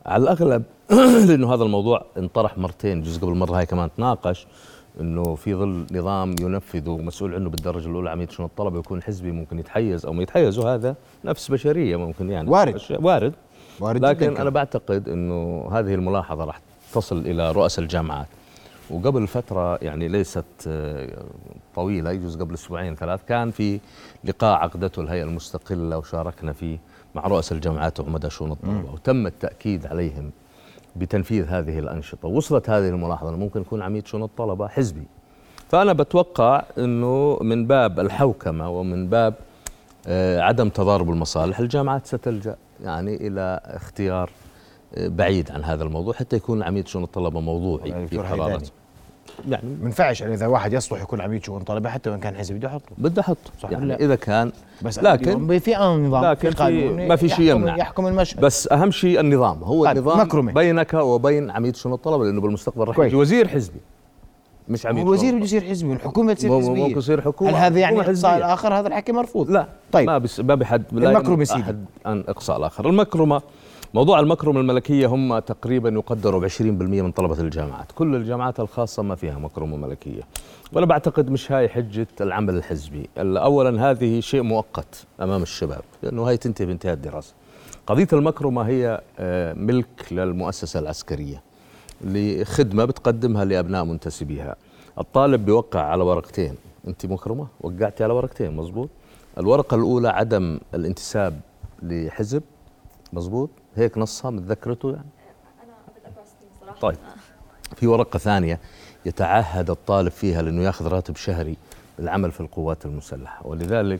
[SPEAKER 10] على الأغلب لأنه هذا الموضوع انطرح مرتين جزء قبل مرة هاي كمان تناقش إنه في ظل نظام ينفذ ومسؤول عنه بالدرجة الأولى عميد شؤون الطلبة يكون حزبي ممكن يتحيز أو ما يتحيز وهذا نفس بشرية ممكن يعني
[SPEAKER 1] وارد.
[SPEAKER 10] وارد
[SPEAKER 1] وارد
[SPEAKER 10] لكن. أنا بعتقد إنه هذه الملاحظة راح تصل إلى رؤساء الجامعات وقبل فترة يعني ليست آه، طويلة يجوز قبل أسبوعين ثلاث كان في لقاء عقدته الهيئة المستقلة وشاركنا فيه مع رؤساء الجامعات وعمداء شؤون الطلبة. وتم التأكيد عليهم بتنفيذ هذه الأنشطة. وصلت هذه الملاحظة انه ممكن يكون عميد شؤون الطلبة حزبي. فأنا بتوقع إنه من باب الحوكمة ومن باب آه، عدم تضارب المصالح الجامعات ستلجأ يعني إلى اختيار بعيد عن هذا الموضوع حتى يكون عميد شؤون الطلبة موضوعي في
[SPEAKER 1] دكتور
[SPEAKER 10] قراراته يعني
[SPEAKER 1] ما ينفعش يعني إذا واحد يصلح يكون عميد شؤون طلبة حتى وإن كان حزبي بده يحطه.
[SPEAKER 10] بده احطه
[SPEAKER 1] صح
[SPEAKER 10] يعني
[SPEAKER 1] لا؟
[SPEAKER 10] إذا كان
[SPEAKER 1] بس
[SPEAKER 10] لكن
[SPEAKER 1] في امن نظام
[SPEAKER 10] لكن
[SPEAKER 1] في
[SPEAKER 10] في
[SPEAKER 1] قانون
[SPEAKER 10] ما في شيء يمنع.
[SPEAKER 1] يحكم المشهد.
[SPEAKER 10] بس أهم شيء النظام. هو
[SPEAKER 1] هذا
[SPEAKER 10] النظام
[SPEAKER 1] مكرمة.
[SPEAKER 10] بينك وبين عميد شؤون الطلبة لأنه بالمستقبل راح. يجي وزير حزبي. مش عميد
[SPEAKER 1] الوزير بده يصير حزبي والحكومة تصير
[SPEAKER 10] مو-
[SPEAKER 1] حزبية.
[SPEAKER 10] ممكن يصير حكومة-
[SPEAKER 1] هل هذا يعني
[SPEAKER 10] إقصاء.
[SPEAKER 1] الآخر؟ هذا الحكي مرفوض.
[SPEAKER 10] لا
[SPEAKER 1] طيب.
[SPEAKER 10] ما بس ما بحد لا يمنع
[SPEAKER 1] سيدي.
[SPEAKER 10] عن إقصاء الآخر. المكرمه موضوع المكرمه الملكية هم تقريبا يقدروا ب 20% من طلبة الجامعات. كل الجامعات الخاصة ما فيها مكرمه ملكيه وأنا بعتقد مش هاي حجة العمل الحزبي. اولا هذه شيء مؤقت أمام الشباب لأنه هاي تنتهي بانتهاء الدراسة. قضية المكرمه هي آه، ملك للمؤسسة العسكرية لخدمه بتقدمها لأبناء منتسبيها. الطالب بيوقع على ورقتين. أنت مكرمة؟ وقعتي على ورقتين مزبوط الورقة الأولى عدم الانتساب لحزب. مزبوط هيك نصها متذكرته يعني؟ طيب. في ورقة ثانية يتعهد الطالب فيها لأنه يأخذ راتب شهري للعمل في القوات المسلحة ولذلك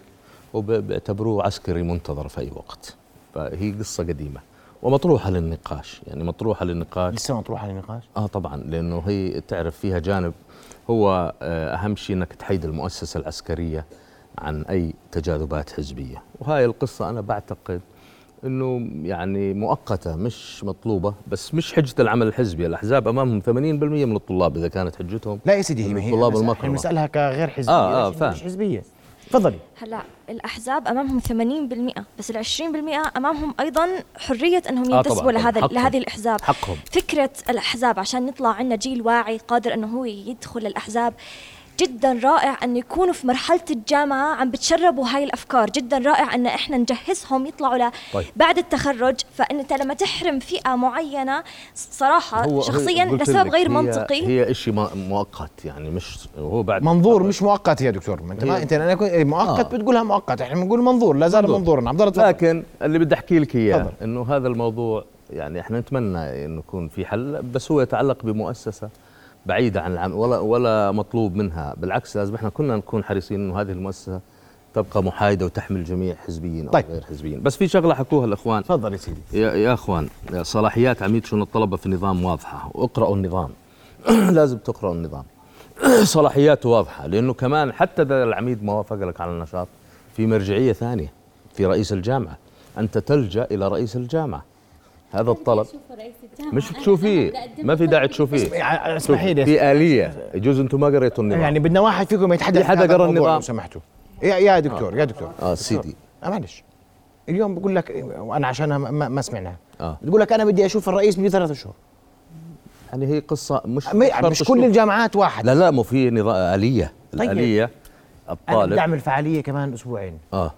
[SPEAKER 10] بيعتبروه عسكري منتظر في أي وقت. فهي قصة قديمة. ومطروحة للنقاش. يعني مطروحة للنقاش.
[SPEAKER 1] لسه مطروحة للنقاش؟
[SPEAKER 10] آه طبعا لأنه هي تعرف فيها جانب هو آه، أهم شيء إنك تحيد المؤسسة العسكرية عن أي تجاذبات حزبية. وهاي القصة أنا بعتقد إنه يعني مؤقتة مش مطلوبة بس مش حجة العمل الحزبي. الأحزاب أمامهم 80% من الطلاب إذا كانت حجتهم
[SPEAKER 1] لا يا سيدي هي ما هي بنسالها كغير حزبية
[SPEAKER 10] آه، آه، فاهم.
[SPEAKER 1] مش حزبية. تفضلي.
[SPEAKER 7] هلا الأحزاب أمامهم 80% بس ال 20% أمامهم أيضا حرية إنهم
[SPEAKER 10] آه،
[SPEAKER 7] ينتسبوا
[SPEAKER 10] طبعاً،
[SPEAKER 7] لهذا
[SPEAKER 10] حقهم.
[SPEAKER 7] لهذه الأحزاب.
[SPEAKER 10] حقهم.
[SPEAKER 7] فكرة الأحزاب عشان نطلع عنا جيل واعي قادر إنه هو يدخل الأحزاب جدا رائع أن يكونوا في مرحلة الجامعة عم بتشربوا هاي الأفكار جدا رائع أن إحنا نجهزهم يطلعوا ل
[SPEAKER 10] طيب.
[SPEAKER 7] بعد التخرج فانت لما تحرم فئة معينة صراحة
[SPEAKER 10] هو-
[SPEAKER 7] شخصيا لسبب غير
[SPEAKER 10] هي-
[SPEAKER 7] منطقي
[SPEAKER 10] هي شيء مؤقت يعني مش هو بعد
[SPEAKER 1] منظور مش مؤقت يا دكتور ما أنت ما أنت أنا كنت- مؤقت
[SPEAKER 10] آه.
[SPEAKER 1] بتقولها مؤقت إحنا بنقول منظور لا زال
[SPEAKER 10] منظور.
[SPEAKER 1] منظورا عبد الله.
[SPEAKER 10] لكن اللي بدي أحكي لك
[SPEAKER 1] إياه.
[SPEAKER 10] إنه هذا الموضوع يعني إحنا نتمنى إنه يكون في حل بس هو يتعلق بمؤسسة بعيدة عن العمل ولا ولا مطلوب منها. بالعكس لازم إحنا كنا نكون حريصين إنه هذه المؤسسة تبقى محايدة وتحمل جميع حزبيين أو
[SPEAKER 1] طيب.
[SPEAKER 10] غير حزبيين. بس في شغلة حكوها الإخوان.
[SPEAKER 1] تفضل يا سيدي.
[SPEAKER 10] يا, يا إخوان صلاحيات عميد شؤون الطلبة في النظام واضحة. واقرأوا النظام. لازم تقرأوا النظام. صلاحياته واضحة لأنه كمان حتى إذا العميد ما وافق لك على النشاط في مرجعية ثانية في رئيس الجامعة. أنت تلجأ إلى رئيس الجامعة. هذا الطلب. مش تشوفيه؟ ما في داعي تشوفيه.
[SPEAKER 1] اسمحي لي
[SPEAKER 10] في آلية. يجوز أنتم ما قريتوا النظام.
[SPEAKER 1] يعني بدنا واحد فيكم يتحدث
[SPEAKER 10] في حدا
[SPEAKER 1] الموضوع
[SPEAKER 10] النظام؟
[SPEAKER 1] لو سمحتوا. يا يا دكتور يا دكتور.
[SPEAKER 10] آه سيدي.
[SPEAKER 1] آه، معلش. اليوم بقول لك وأنا عشان ما, ما سمعناها.
[SPEAKER 10] آه.
[SPEAKER 1] بتقول لك أنا بدي أشوف الرئيس بدي ثلاثة شهور.
[SPEAKER 10] يعني هي قصة مش
[SPEAKER 1] مش, كل. الجامعات واحد.
[SPEAKER 10] لا لا مو في نظام آلية.
[SPEAKER 1] طيب.
[SPEAKER 10] الآلية
[SPEAKER 1] أنا بدي
[SPEAKER 10] الطالب
[SPEAKER 1] أعمل فعالية كمان أسبوعين.
[SPEAKER 10] آه.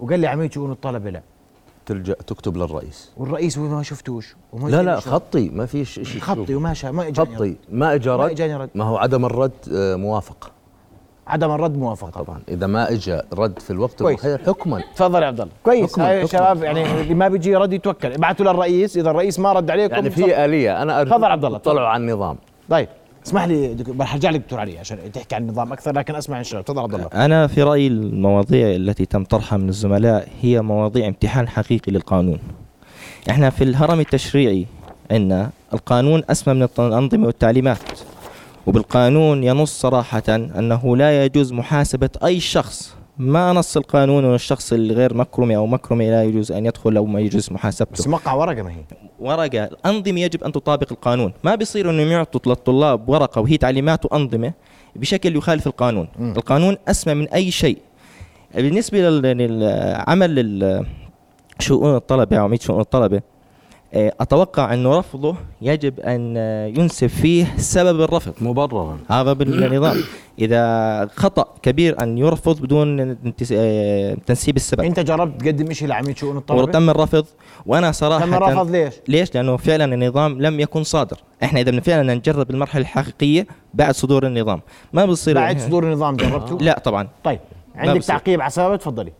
[SPEAKER 1] وقال لي عميد شؤون الطلبة لا.
[SPEAKER 10] تلجأ تكتب للرئيس.
[SPEAKER 1] والرئيس هو ما شفتوش وما
[SPEAKER 10] لا لا. خطي ما فيش شيء
[SPEAKER 1] خطي وما شاء ما اجاني رد.
[SPEAKER 10] خطي. ما اجى
[SPEAKER 1] ما
[SPEAKER 10] رد؟
[SPEAKER 1] اجاني رد.
[SPEAKER 10] ما هو عدم الرد آه، موافقه
[SPEAKER 1] عدم الرد موافقه
[SPEAKER 10] طبعا. إذا ما اجى رد في الوقت
[SPEAKER 1] كويس.
[SPEAKER 10] المخير حكما.
[SPEAKER 1] تفضل يا عبد الله. كويس.
[SPEAKER 10] حكماً،
[SPEAKER 1] هاي
[SPEAKER 10] حكماً.
[SPEAKER 1] الشباب يعني اللي ما بيجي رد يتوكل. ابعثوا للرئيس إذا الرئيس ما رد عليكم
[SPEAKER 10] يعني في آلية. أنا ارجو
[SPEAKER 1] تفضل عبد الله،.
[SPEAKER 10] طلعوا على النظام.
[SPEAKER 1] طيب. اسمح لي دك- رح ارجع لك دكتور علي عشان تحكي عن النظام أكثر لكن أسمع إن شاء الله. تفضل عبد الله.
[SPEAKER 2] أنا في رأيي المواضيع التي تم طرحها من الزملاء هي مواضيع امتحان حقيقي للقانون. إحنا في الهرم التشريعي عندنا القانون أسمى من الأنظمة والتعليمات وبالقانون ينص صراحة أنه لا يجوز محاسبة أي شخص ما نص القانون أن الشخص الغير مكرمي أو مكرمي لا يجوز أن يدخل أو ما يجوز محاسبته.
[SPEAKER 1] بس موقع ورقة ما هي.
[SPEAKER 2] ورقة. الأنظمة يجب أن تطابق القانون. ما بيصير أنهم يعطوا للطلاب ورقة وهي تعليمات وأنظمة بشكل يخالف القانون.
[SPEAKER 1] مم.
[SPEAKER 2] القانون أسمى من أي شيء. بالنسبة لل- للعمل لل- شؤون الطلبة أو عميد شؤون الطلبة آه، أتوقع أنه رفضه يجب أن آه، ينسب فيه سبب الرفض.
[SPEAKER 10] مبررا.
[SPEAKER 2] هذا بالنظام. إذا خطأ كبير أن يرفض بدون آه، تنسيب السبب.
[SPEAKER 1] أنت جربت تقدم شيء لعميد شؤون الطلبة؟
[SPEAKER 2] وتم الرفض. وأنا صراحة
[SPEAKER 1] تم رفض ليش؟
[SPEAKER 2] ليش؟ لأنه فعلا النظام لم يكن صادر، إحنا بدنا فعلا نجرب المرحلة الحقيقية بعد صدور النظام، ما بصير
[SPEAKER 1] بعد صدور النظام جربته؟
[SPEAKER 2] لا طبعا.
[SPEAKER 1] طيب. عندك. تعقيب على سبب تفضلي.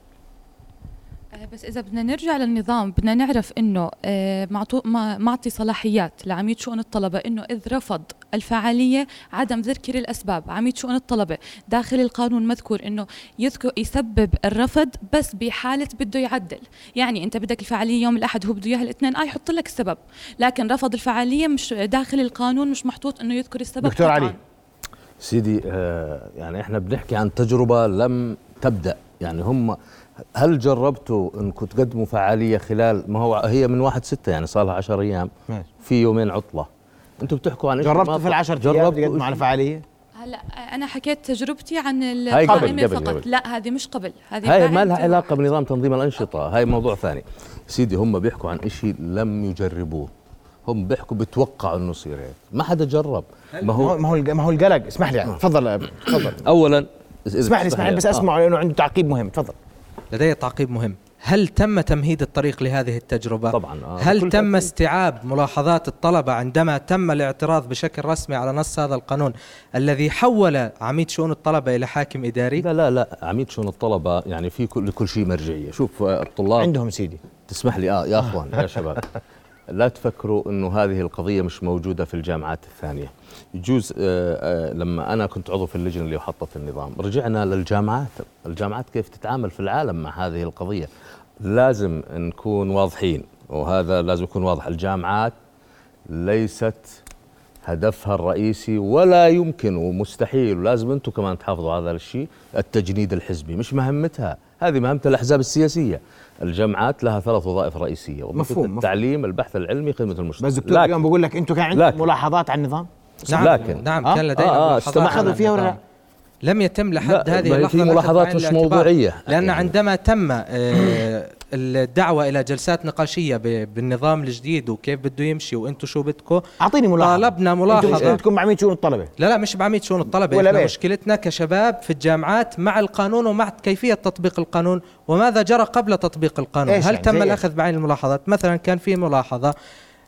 [SPEAKER 4] بس إذا بدنا نرجع للنظام بدنا نعرف إنه آه، معطو ما- معطي صلاحيات لعميد شؤون الطلبة إنه إذ رفض الفعالية عدم ذكر الأسباب عميد شؤون الطلبة داخل القانون مذكور إنه يذكر يسبب الرفض بس بحالة بده يعدل يعني أنت بدك الفعالية يوم الأحد هو بده إياها الاثنين آه يحط لك السبب لكن رفض الفعالية مش داخل القانون مش محطوط إنه يذكر السبب
[SPEAKER 1] دكتور. علي.
[SPEAKER 10] سيدي آه يعني إحنا بنحكي عن تجربة لم تبدأ يعني هم هل جربتوا انكم تقدموا فعالية خلال ما هو هي من واحد ستة يعني صار لها 10 أيام
[SPEAKER 1] ماشي.
[SPEAKER 10] في يومين عطلة. أنتم بتحكوا عن
[SPEAKER 1] جربتوا في العشر أيام
[SPEAKER 10] جربتوا
[SPEAKER 1] تقدموا على؟ فعالية؟
[SPEAKER 4] هلا أنا حكيت تجربتي عن
[SPEAKER 10] القائمة قبل-
[SPEAKER 4] فقط.
[SPEAKER 10] قبل.
[SPEAKER 4] لا هذه مش قبل هذه
[SPEAKER 10] هاي ما لها علاقة بنظام تنظيم الأنشطة هاي موضوع ثاني. سيدي هم بيحكوا عن إشي لم يجربوه. هم بيحكوا بتوقعوا إنه يصير هيك. ما حدا جرب. ما
[SPEAKER 1] هو ما هو الق- ما هو القلق اسمح لي تفضل تفضل.
[SPEAKER 10] اولا
[SPEAKER 1] اسمح لي اسمح لي بس
[SPEAKER 10] آه.
[SPEAKER 1] اسمع لأنه عنده تعقيب مهم تفضل.
[SPEAKER 8] لدي تعقيب مهم هل تم تمهيد الطريق لهذه التجربة؟
[SPEAKER 10] طبعا آه.
[SPEAKER 8] هل تم
[SPEAKER 10] تأكيد.
[SPEAKER 8] استيعاب ملاحظات الطلبة عندما تم الاعتراض بشكل رسمي على نص هذا القانون الذي حول عميد شؤون الطلبة إلى حاكم إداري؟
[SPEAKER 10] لا لا لا عميد شؤون الطلبة يعني في كل لكل شيء مرجعية شوف آه، الطلاب
[SPEAKER 1] عندهم سيدي
[SPEAKER 10] تسمح لي آه يا أخوان يا شباب لا تفكروا إنه هذه القضية مش موجودة في الجامعات الثانية. يجوز آه آه لما أنا كنت عضو في اللجنة اللي حطت النظام رجعنا للجامعات. الجامعات كيف تتعامل في العالم مع هذه القضية؟ لازم نكون واضحين وهذا لازم يكون واضح. الجامعات ليست هدفها الرئيسي ولا يمكن ومستحيل ولازم أنتم كمان تحافظوا على هذا الشيء التجنيد الحزبي مش مهمتها هذه مهمة الأحزاب السياسية الجامعات لها ثلاث وظائف رئيسية
[SPEAKER 1] مفهوم، مفهوم.
[SPEAKER 10] التعليم البحث العلمي خدمة المجتمع
[SPEAKER 1] بس دكتور اليوم بقول لك أنتم كان عندكم ملاحظات على النظام
[SPEAKER 8] نعم
[SPEAKER 10] لكن-
[SPEAKER 8] نعم
[SPEAKER 1] آه؟
[SPEAKER 8] كان لدينا
[SPEAKER 10] آه، آه،
[SPEAKER 8] ملاحظات
[SPEAKER 10] استمع-
[SPEAKER 8] على
[SPEAKER 1] أخذوا فيها ولا لا؟
[SPEAKER 8] لم يتم لحد هذه اللحظة
[SPEAKER 10] ملاحظات مش. موضوعية.
[SPEAKER 8] لأن
[SPEAKER 10] يعني.
[SPEAKER 8] عندما تم الدعوة إلى جلسات نقاشية ب- بالنظام الجديد وكيف بده يمشي وأنتم شو بدكم.
[SPEAKER 1] أعطيني ملاحظة.
[SPEAKER 8] طالبنا
[SPEAKER 1] أنتوا
[SPEAKER 8] ملاحظة.
[SPEAKER 1] مشكلتكم مع مين شؤون الطلبة؟
[SPEAKER 8] لا لا مش بعميد شؤون الطلبة.
[SPEAKER 1] ولا إحنا.
[SPEAKER 8] مشكلتنا كشباب في الجامعات مع القانون ومع كيفية تطبيق القانون وماذا جرى قبل تطبيق القانون. هل
[SPEAKER 1] يعني؟
[SPEAKER 8] تم؟ الأخذ بعين الملاحظات؟ مثلا كان في ملاحظة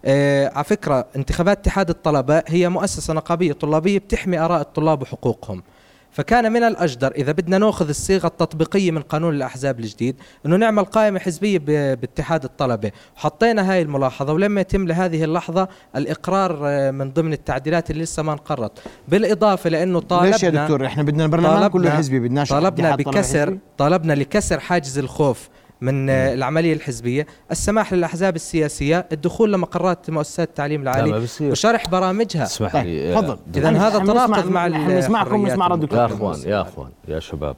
[SPEAKER 8] آه على فكرة انتخابات اتحاد الطلبة هي مؤسسة نقابية طلابية بتحمي آراء الطلاب وحقوقهم. فكان من الأجدر إذا بدنا نأخذ الصيغة التطبيقية من قانون الأحزاب الجديد أنه نعمل قائمة حزبية ب- باتحاد الطلبة. وحطينا هاي الملاحظة ولم يتم لهذه اللحظة الإقرار آه، من ضمن التعديلات اللي لسه ما انقرت. بالإضافة لأنه طالبنا
[SPEAKER 1] ليش يا دكتور؟ إحنا بدنا البرلمان كله حزبي بدناش
[SPEAKER 8] طالبنا بكسر؟ طالبنا لكسر حاجز الخوف. من آه، العملية الحزبية السماح للأحزاب السياسية الدخول لمقرات مؤسسات التعليم
[SPEAKER 10] لا،
[SPEAKER 8] العالي
[SPEAKER 10] ما بصير.
[SPEAKER 8] وشرح برامجها.
[SPEAKER 10] اسمح
[SPEAKER 1] طيب
[SPEAKER 10] لي
[SPEAKER 1] تفضل.
[SPEAKER 8] إذن
[SPEAKER 1] إحنا-
[SPEAKER 8] هذا تناقض مع
[SPEAKER 1] نسمعكم
[SPEAKER 8] الحريات
[SPEAKER 1] ونسمع رد
[SPEAKER 10] يا أخوان يا أخوان يا شباب.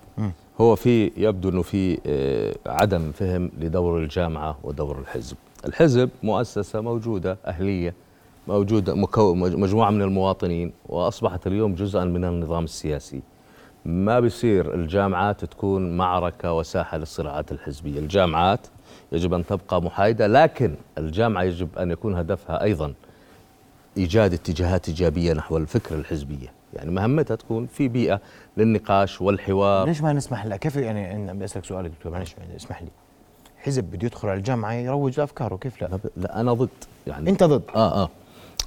[SPEAKER 10] هو في يبدو إنه في آه، عدم فهم لدور الجامعة ودور الحزب. الحزب مؤسسة موجودة أهلية موجودة مجموعة من المواطنين وأصبحت اليوم جزءا من النظام السياسي. ما بيصير الجامعات تكون معركة وساحة للصراعات الحزبية. الجامعات يجب أن تبقى محايدة لكن الجامعة يجب أن يكون هدفها أيضا إيجاد اتجاهات إيجابية نحو الفكرة الحزبية. يعني مهمتها تكون في بيئة للنقاش والحوار.
[SPEAKER 1] ليش ما نسمح لا كيف يعني أنا بدي اسالك سؤال دكتور معلش اسمح لي. حزب بده يدخل على الجامعة يروج لأفكاره كيف لا؟
[SPEAKER 10] لا, أنا ضد يعني.
[SPEAKER 1] أنت ضد؟
[SPEAKER 10] آه آه.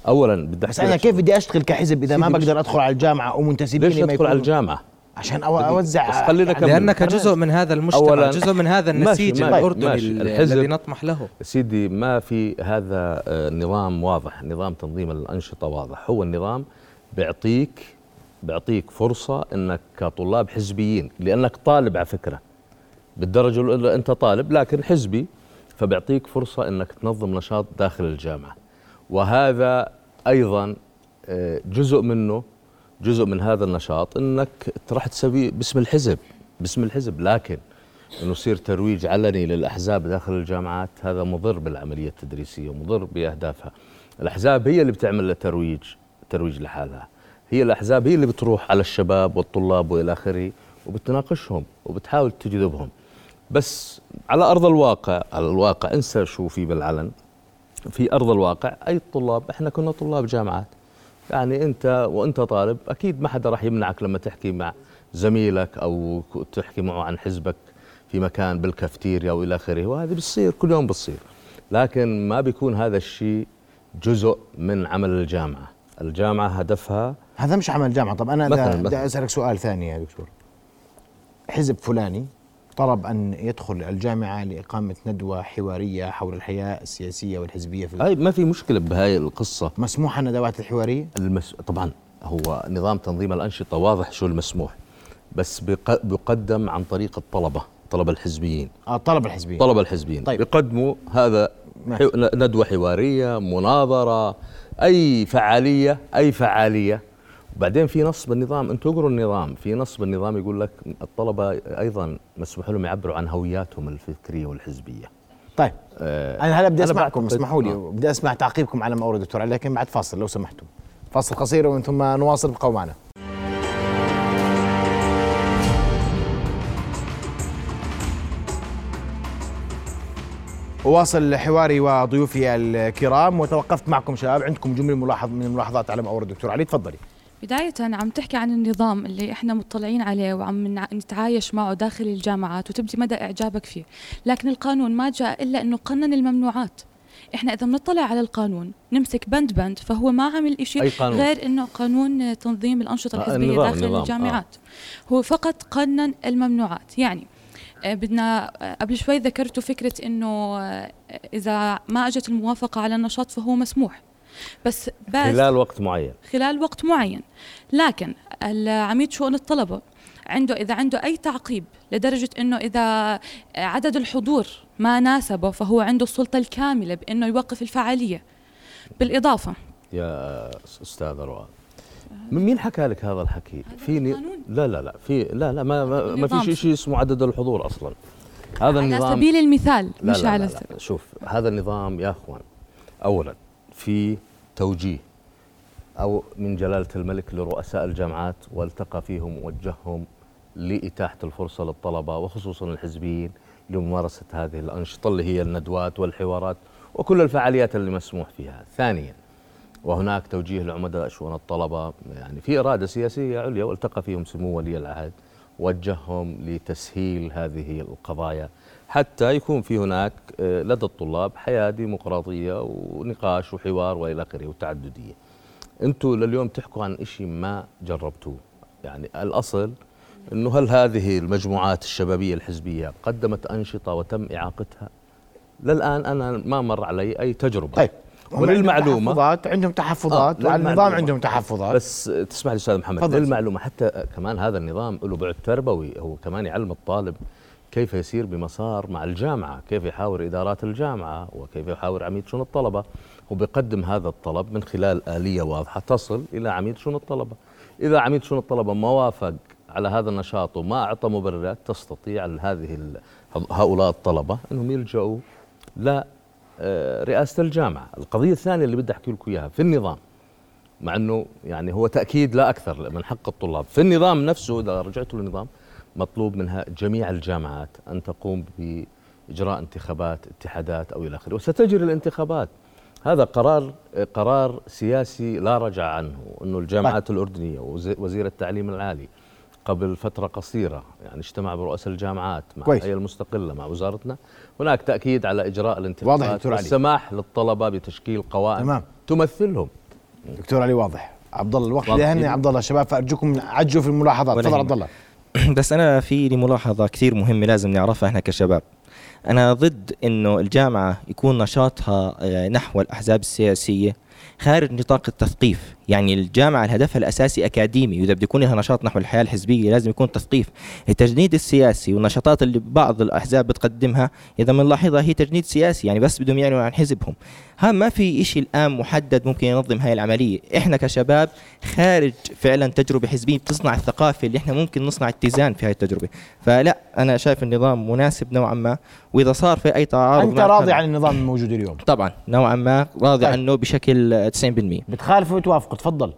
[SPEAKER 10] اولا بدي
[SPEAKER 1] بس
[SPEAKER 10] أنا
[SPEAKER 1] كيف. بدي أشتغل كحزب إذا ما بقدر أدخل على الجامعة ومنتسبين
[SPEAKER 10] ليش ندخل على الجامعة؟
[SPEAKER 1] عشان أو أوزع
[SPEAKER 10] بس خلينا
[SPEAKER 1] يعني
[SPEAKER 10] كمل.
[SPEAKER 8] لأنك جزء من هذا المجتمع
[SPEAKER 10] أولاً-
[SPEAKER 8] جزء من هذا النسيج
[SPEAKER 10] ماشي،
[SPEAKER 8] الأردني
[SPEAKER 10] ماشي.
[SPEAKER 8] ال-
[SPEAKER 10] الحزب-
[SPEAKER 8] الذي نطمح له.
[SPEAKER 10] سيدي ما في هذا آه، نظام واضح. نظام تنظيم الأنشطة واضح. هو النظام بيعطيك بيعطيك فرصة أنك كطلاب حزبيين لأنك طالب على فكرة. بالدرجة الأولى أنت طالب لكن حزبي فبيعطيك فرصة أنك تنظم نشاط داخل الجامعة. وهذا أيضا آه، جزء منه جزء من هذا النشاط أنك راح تسوي باسم الحزب باسم الحزب لكن إنه يصير ترويج علني للأحزاب داخل الجامعات هذا مضر بالعملية التدريسية ومضر بأهدافها. الأحزاب هي اللي بتعمل الترويج ترويج لحالها. هي الأحزاب هي اللي بتروح على الشباب والطلاب وإلى آخره وبتناقشهم وبتحاول تجذبهم. بس على أرض الواقع على الواقع انسى شو في بالعلن في أرض الواقع أي الطلاب إحنا كنا طلاب جامعات يعني انت وانت طالب أكيد ما حدا راح يمنعك لما تحكي مع زميلك أو تحكي معه عن حزبك في مكان بالكافتيريا والى اخره وهذه بتصير كل يوم بتصير. لكن ما بيكون هذا الشيء جزء من عمل الجامعة. الجامعة هدفها
[SPEAKER 1] هذا مش عمل جامعه طب
[SPEAKER 10] أنا
[SPEAKER 1] بدي. أسألك سؤال ثاني يا دكتور. حزب فلاني طلب أن يدخل الجامعة لإقامة ندوة حوارية حول الحياة السياسية والحزبية في
[SPEAKER 10] هاي ما في مشكلة بهاي القصة.
[SPEAKER 1] مسموح الندوات الحوارية؟
[SPEAKER 10] المس... طبعا هو نظام تنظيم الأنشطة واضح شو المسموح بس بق... بيقدم عن طريق الطلبة الطلبة الحزبيين.
[SPEAKER 1] آه الطلبه الحزبيه
[SPEAKER 10] الطلبة الحزبيين.
[SPEAKER 1] طيب.
[SPEAKER 10] بيقدموا هذا
[SPEAKER 1] ماشي.
[SPEAKER 10] حو... ندوة حوارية مناظرة أي فعالية أي وبعدين في نص بالنظام أنتم اقروا النظام. في نص بالنظام يقول لك الطلبة أيضا مسموح لهم يعبروا عن هوياتهم الفكرية والحزبية.
[SPEAKER 1] طيب.
[SPEAKER 10] آه
[SPEAKER 1] أنا هلا بدي
[SPEAKER 10] أسمعكم
[SPEAKER 1] اسمحوا لي
[SPEAKER 10] آه.
[SPEAKER 1] بدي أسمع تعقيبكم على ما اورد دكتور لكن بعد فاصل لو سمحتم فاصل قصير ومن ثم نواصل ابقوا معنا. أواصل حواري وضيوفي الكرام وتوقفت معكم شباب عندكم جملة ملاحظ من الملاحظات على ما أورد دكتور علي تفضلي.
[SPEAKER 4] بداية عم تحكي عن النظام اللي إحنا مطلعين عليه وعم نتعايش معه داخل الجامعات وتبدي مدى إعجابك فيه، لكن القانون ما جاء إلا إنه قنن الممنوعات. إحنا إذا بنطلع على القانون نمسك بند بند فهو ما عمل شيء؟ غير إنه قانون تنظيم الأنشطة
[SPEAKER 10] آه،
[SPEAKER 4] الحزبية
[SPEAKER 10] النظام-
[SPEAKER 4] داخل
[SPEAKER 10] النظام، آه.
[SPEAKER 4] الجامعات. هو فقط قنن الممنوعات، يعني آه، بدنا آه، قبل شوي ذكرتوا فكرة إنه آه، إذا ما أجت الموافقة على النشاط فهو مسموح. بس بس
[SPEAKER 10] خلال وقت معين.
[SPEAKER 4] خلال وقت معين. لكن العميد شؤون الطلبة عنده إذا عنده أي تعقيب لدرجة أنه إذا عدد الحضور ما ناسبه فهو عنده السلطة الكاملة بأنه يوقف الفعالية. بالإضافة.
[SPEAKER 10] يا أستاذ روان. مين حكى لك هذا الحكي؟ في. لا لا لا. في لا لا ما ما. في شيء اسمه عدد الحضور أصلا. هذا
[SPEAKER 4] على
[SPEAKER 10] النظام
[SPEAKER 4] سبيل المثال
[SPEAKER 10] لا
[SPEAKER 4] مش
[SPEAKER 10] لا
[SPEAKER 4] على
[SPEAKER 10] لا.
[SPEAKER 4] سبيل
[SPEAKER 10] لا شوف هذا النظام يا أخوان اولا في توجيه أو من جلالة الملك لرؤساء الجامعات والتقى فيهم ووجههم لإتاحة الفرصة للطلبة وخصوصا الحزبيين لممارسة هذه الأنشطة اللي هي الندوات والحوارات وكل الفعاليات اللي مسموح فيها. ثانيا وهناك توجيه لعمداء شؤون الطلبة يعني في إرادة سياسية عليا والتقى فيهم سمو ولي العهد وجههم لتسهيل هذه القضايا حتى يكون في هناك آه، لدى الطلاب حياة ديمقراطية ونقاش وحوار وإلى آخره وتعددية. أنتم لليوم تحكوا عن شيء ما جربتوه، يعني الأصل إنه هل هذه المجموعات الشبابية الحزبية قدمت أنشطة وتم إعاقتها؟ للآن أنا ما مر علي أي تجربة.
[SPEAKER 1] طيب هم عندهم
[SPEAKER 10] وللمعلومه
[SPEAKER 1] تحفظات عندهم تحفظات
[SPEAKER 10] آه،
[SPEAKER 1] النظام. عندهم تحفظات
[SPEAKER 10] بس تسمح لي أستاذ محمد
[SPEAKER 1] تفضل.
[SPEAKER 10] للمعلومة حتى كمان هذا النظام له بعد تربوي هو كمان يعلم الطالب كيف يسير بمسار مع الجامعة، كيف يحاور إدارات الجامعة؟ وكيف يحاور عميد شؤون الطلبة، وبيقدم هذا الطلب من خلال آلية واضحة تصل إلى عميد شؤون الطلبة. إذا عميد شؤون الطلبة ما وافق على هذا النشاط وما أعطى مبررات تستطيع هذه هؤلاء الطلبة إنهم يلجؤوا لا آه، رئاسة الجامعة، القضية الثانية اللي بدي أحكي لكم إياها في النظام مع إنه يعني هو تأكيد لا أكثر من حق الطلاب، في النظام نفسه إذا رجعتوا للنظام مطلوب منها جميع الجامعات أن تقوم بإجراء انتخابات اتحادات أو إلى آخره، وستجري الانتخابات. هذا قرار قرار سياسي لا رجع عنه، إنه الجامعات الأردنية وز- وزير التعليم العالي قبل فترة قصيرة يعني اجتمع برؤساء الجامعات مع
[SPEAKER 1] كويس.
[SPEAKER 10] الهيئة المستقلة مع وزارتنا، هناك تأكيد على إجراء الانتخابات. والسماح للطلبة بتشكيل قوائم
[SPEAKER 1] تمام.
[SPEAKER 10] تمثلهم
[SPEAKER 1] دكتور علي واضح عبد الله الوقت يهني. عبد الله شباب فارجوكم عجلوا في الملاحظات تفضل. عبد الله
[SPEAKER 2] بس أنا في لي ملاحظة كثير مهمة لازم نعرفها إحنا كشباب. أنا ضد إنه الجامعة يكون نشاطها آه، نحو الأحزاب السياسية خارج نطاق التثقيف. يعني الجامعة هدفها الأساسي أكاديمي وإذا بده يكون لها نشاط نحو الحياة الحزبية لازم يكون تثقيف. التجنيد السياسي والنشاطات اللي بعض الأحزاب بتقدمها إذا بنلاحظها هي تجنيد سياسي يعني بس بدهم يعلنوا عن حزبهم. ها ما في شيء الآن محدد ممكن ينظم هاي العملية. إحنا كشباب خارج فعلا تجربة حزبية بتصنع الثقافة اللي إحنا ممكن نصنع اتزان في هاي التجربة. فلا أنا شايف النظام مناسب نوعا ما وإذا صار في أي تعارض
[SPEAKER 1] أنت
[SPEAKER 2] مع
[SPEAKER 1] راضي عن النظام الموجود اليوم؟
[SPEAKER 2] طبعا نوعا ما راضي
[SPEAKER 1] طيب.
[SPEAKER 2] عنه بشكل آه، 90%
[SPEAKER 1] بتخالف وتوافق تفضل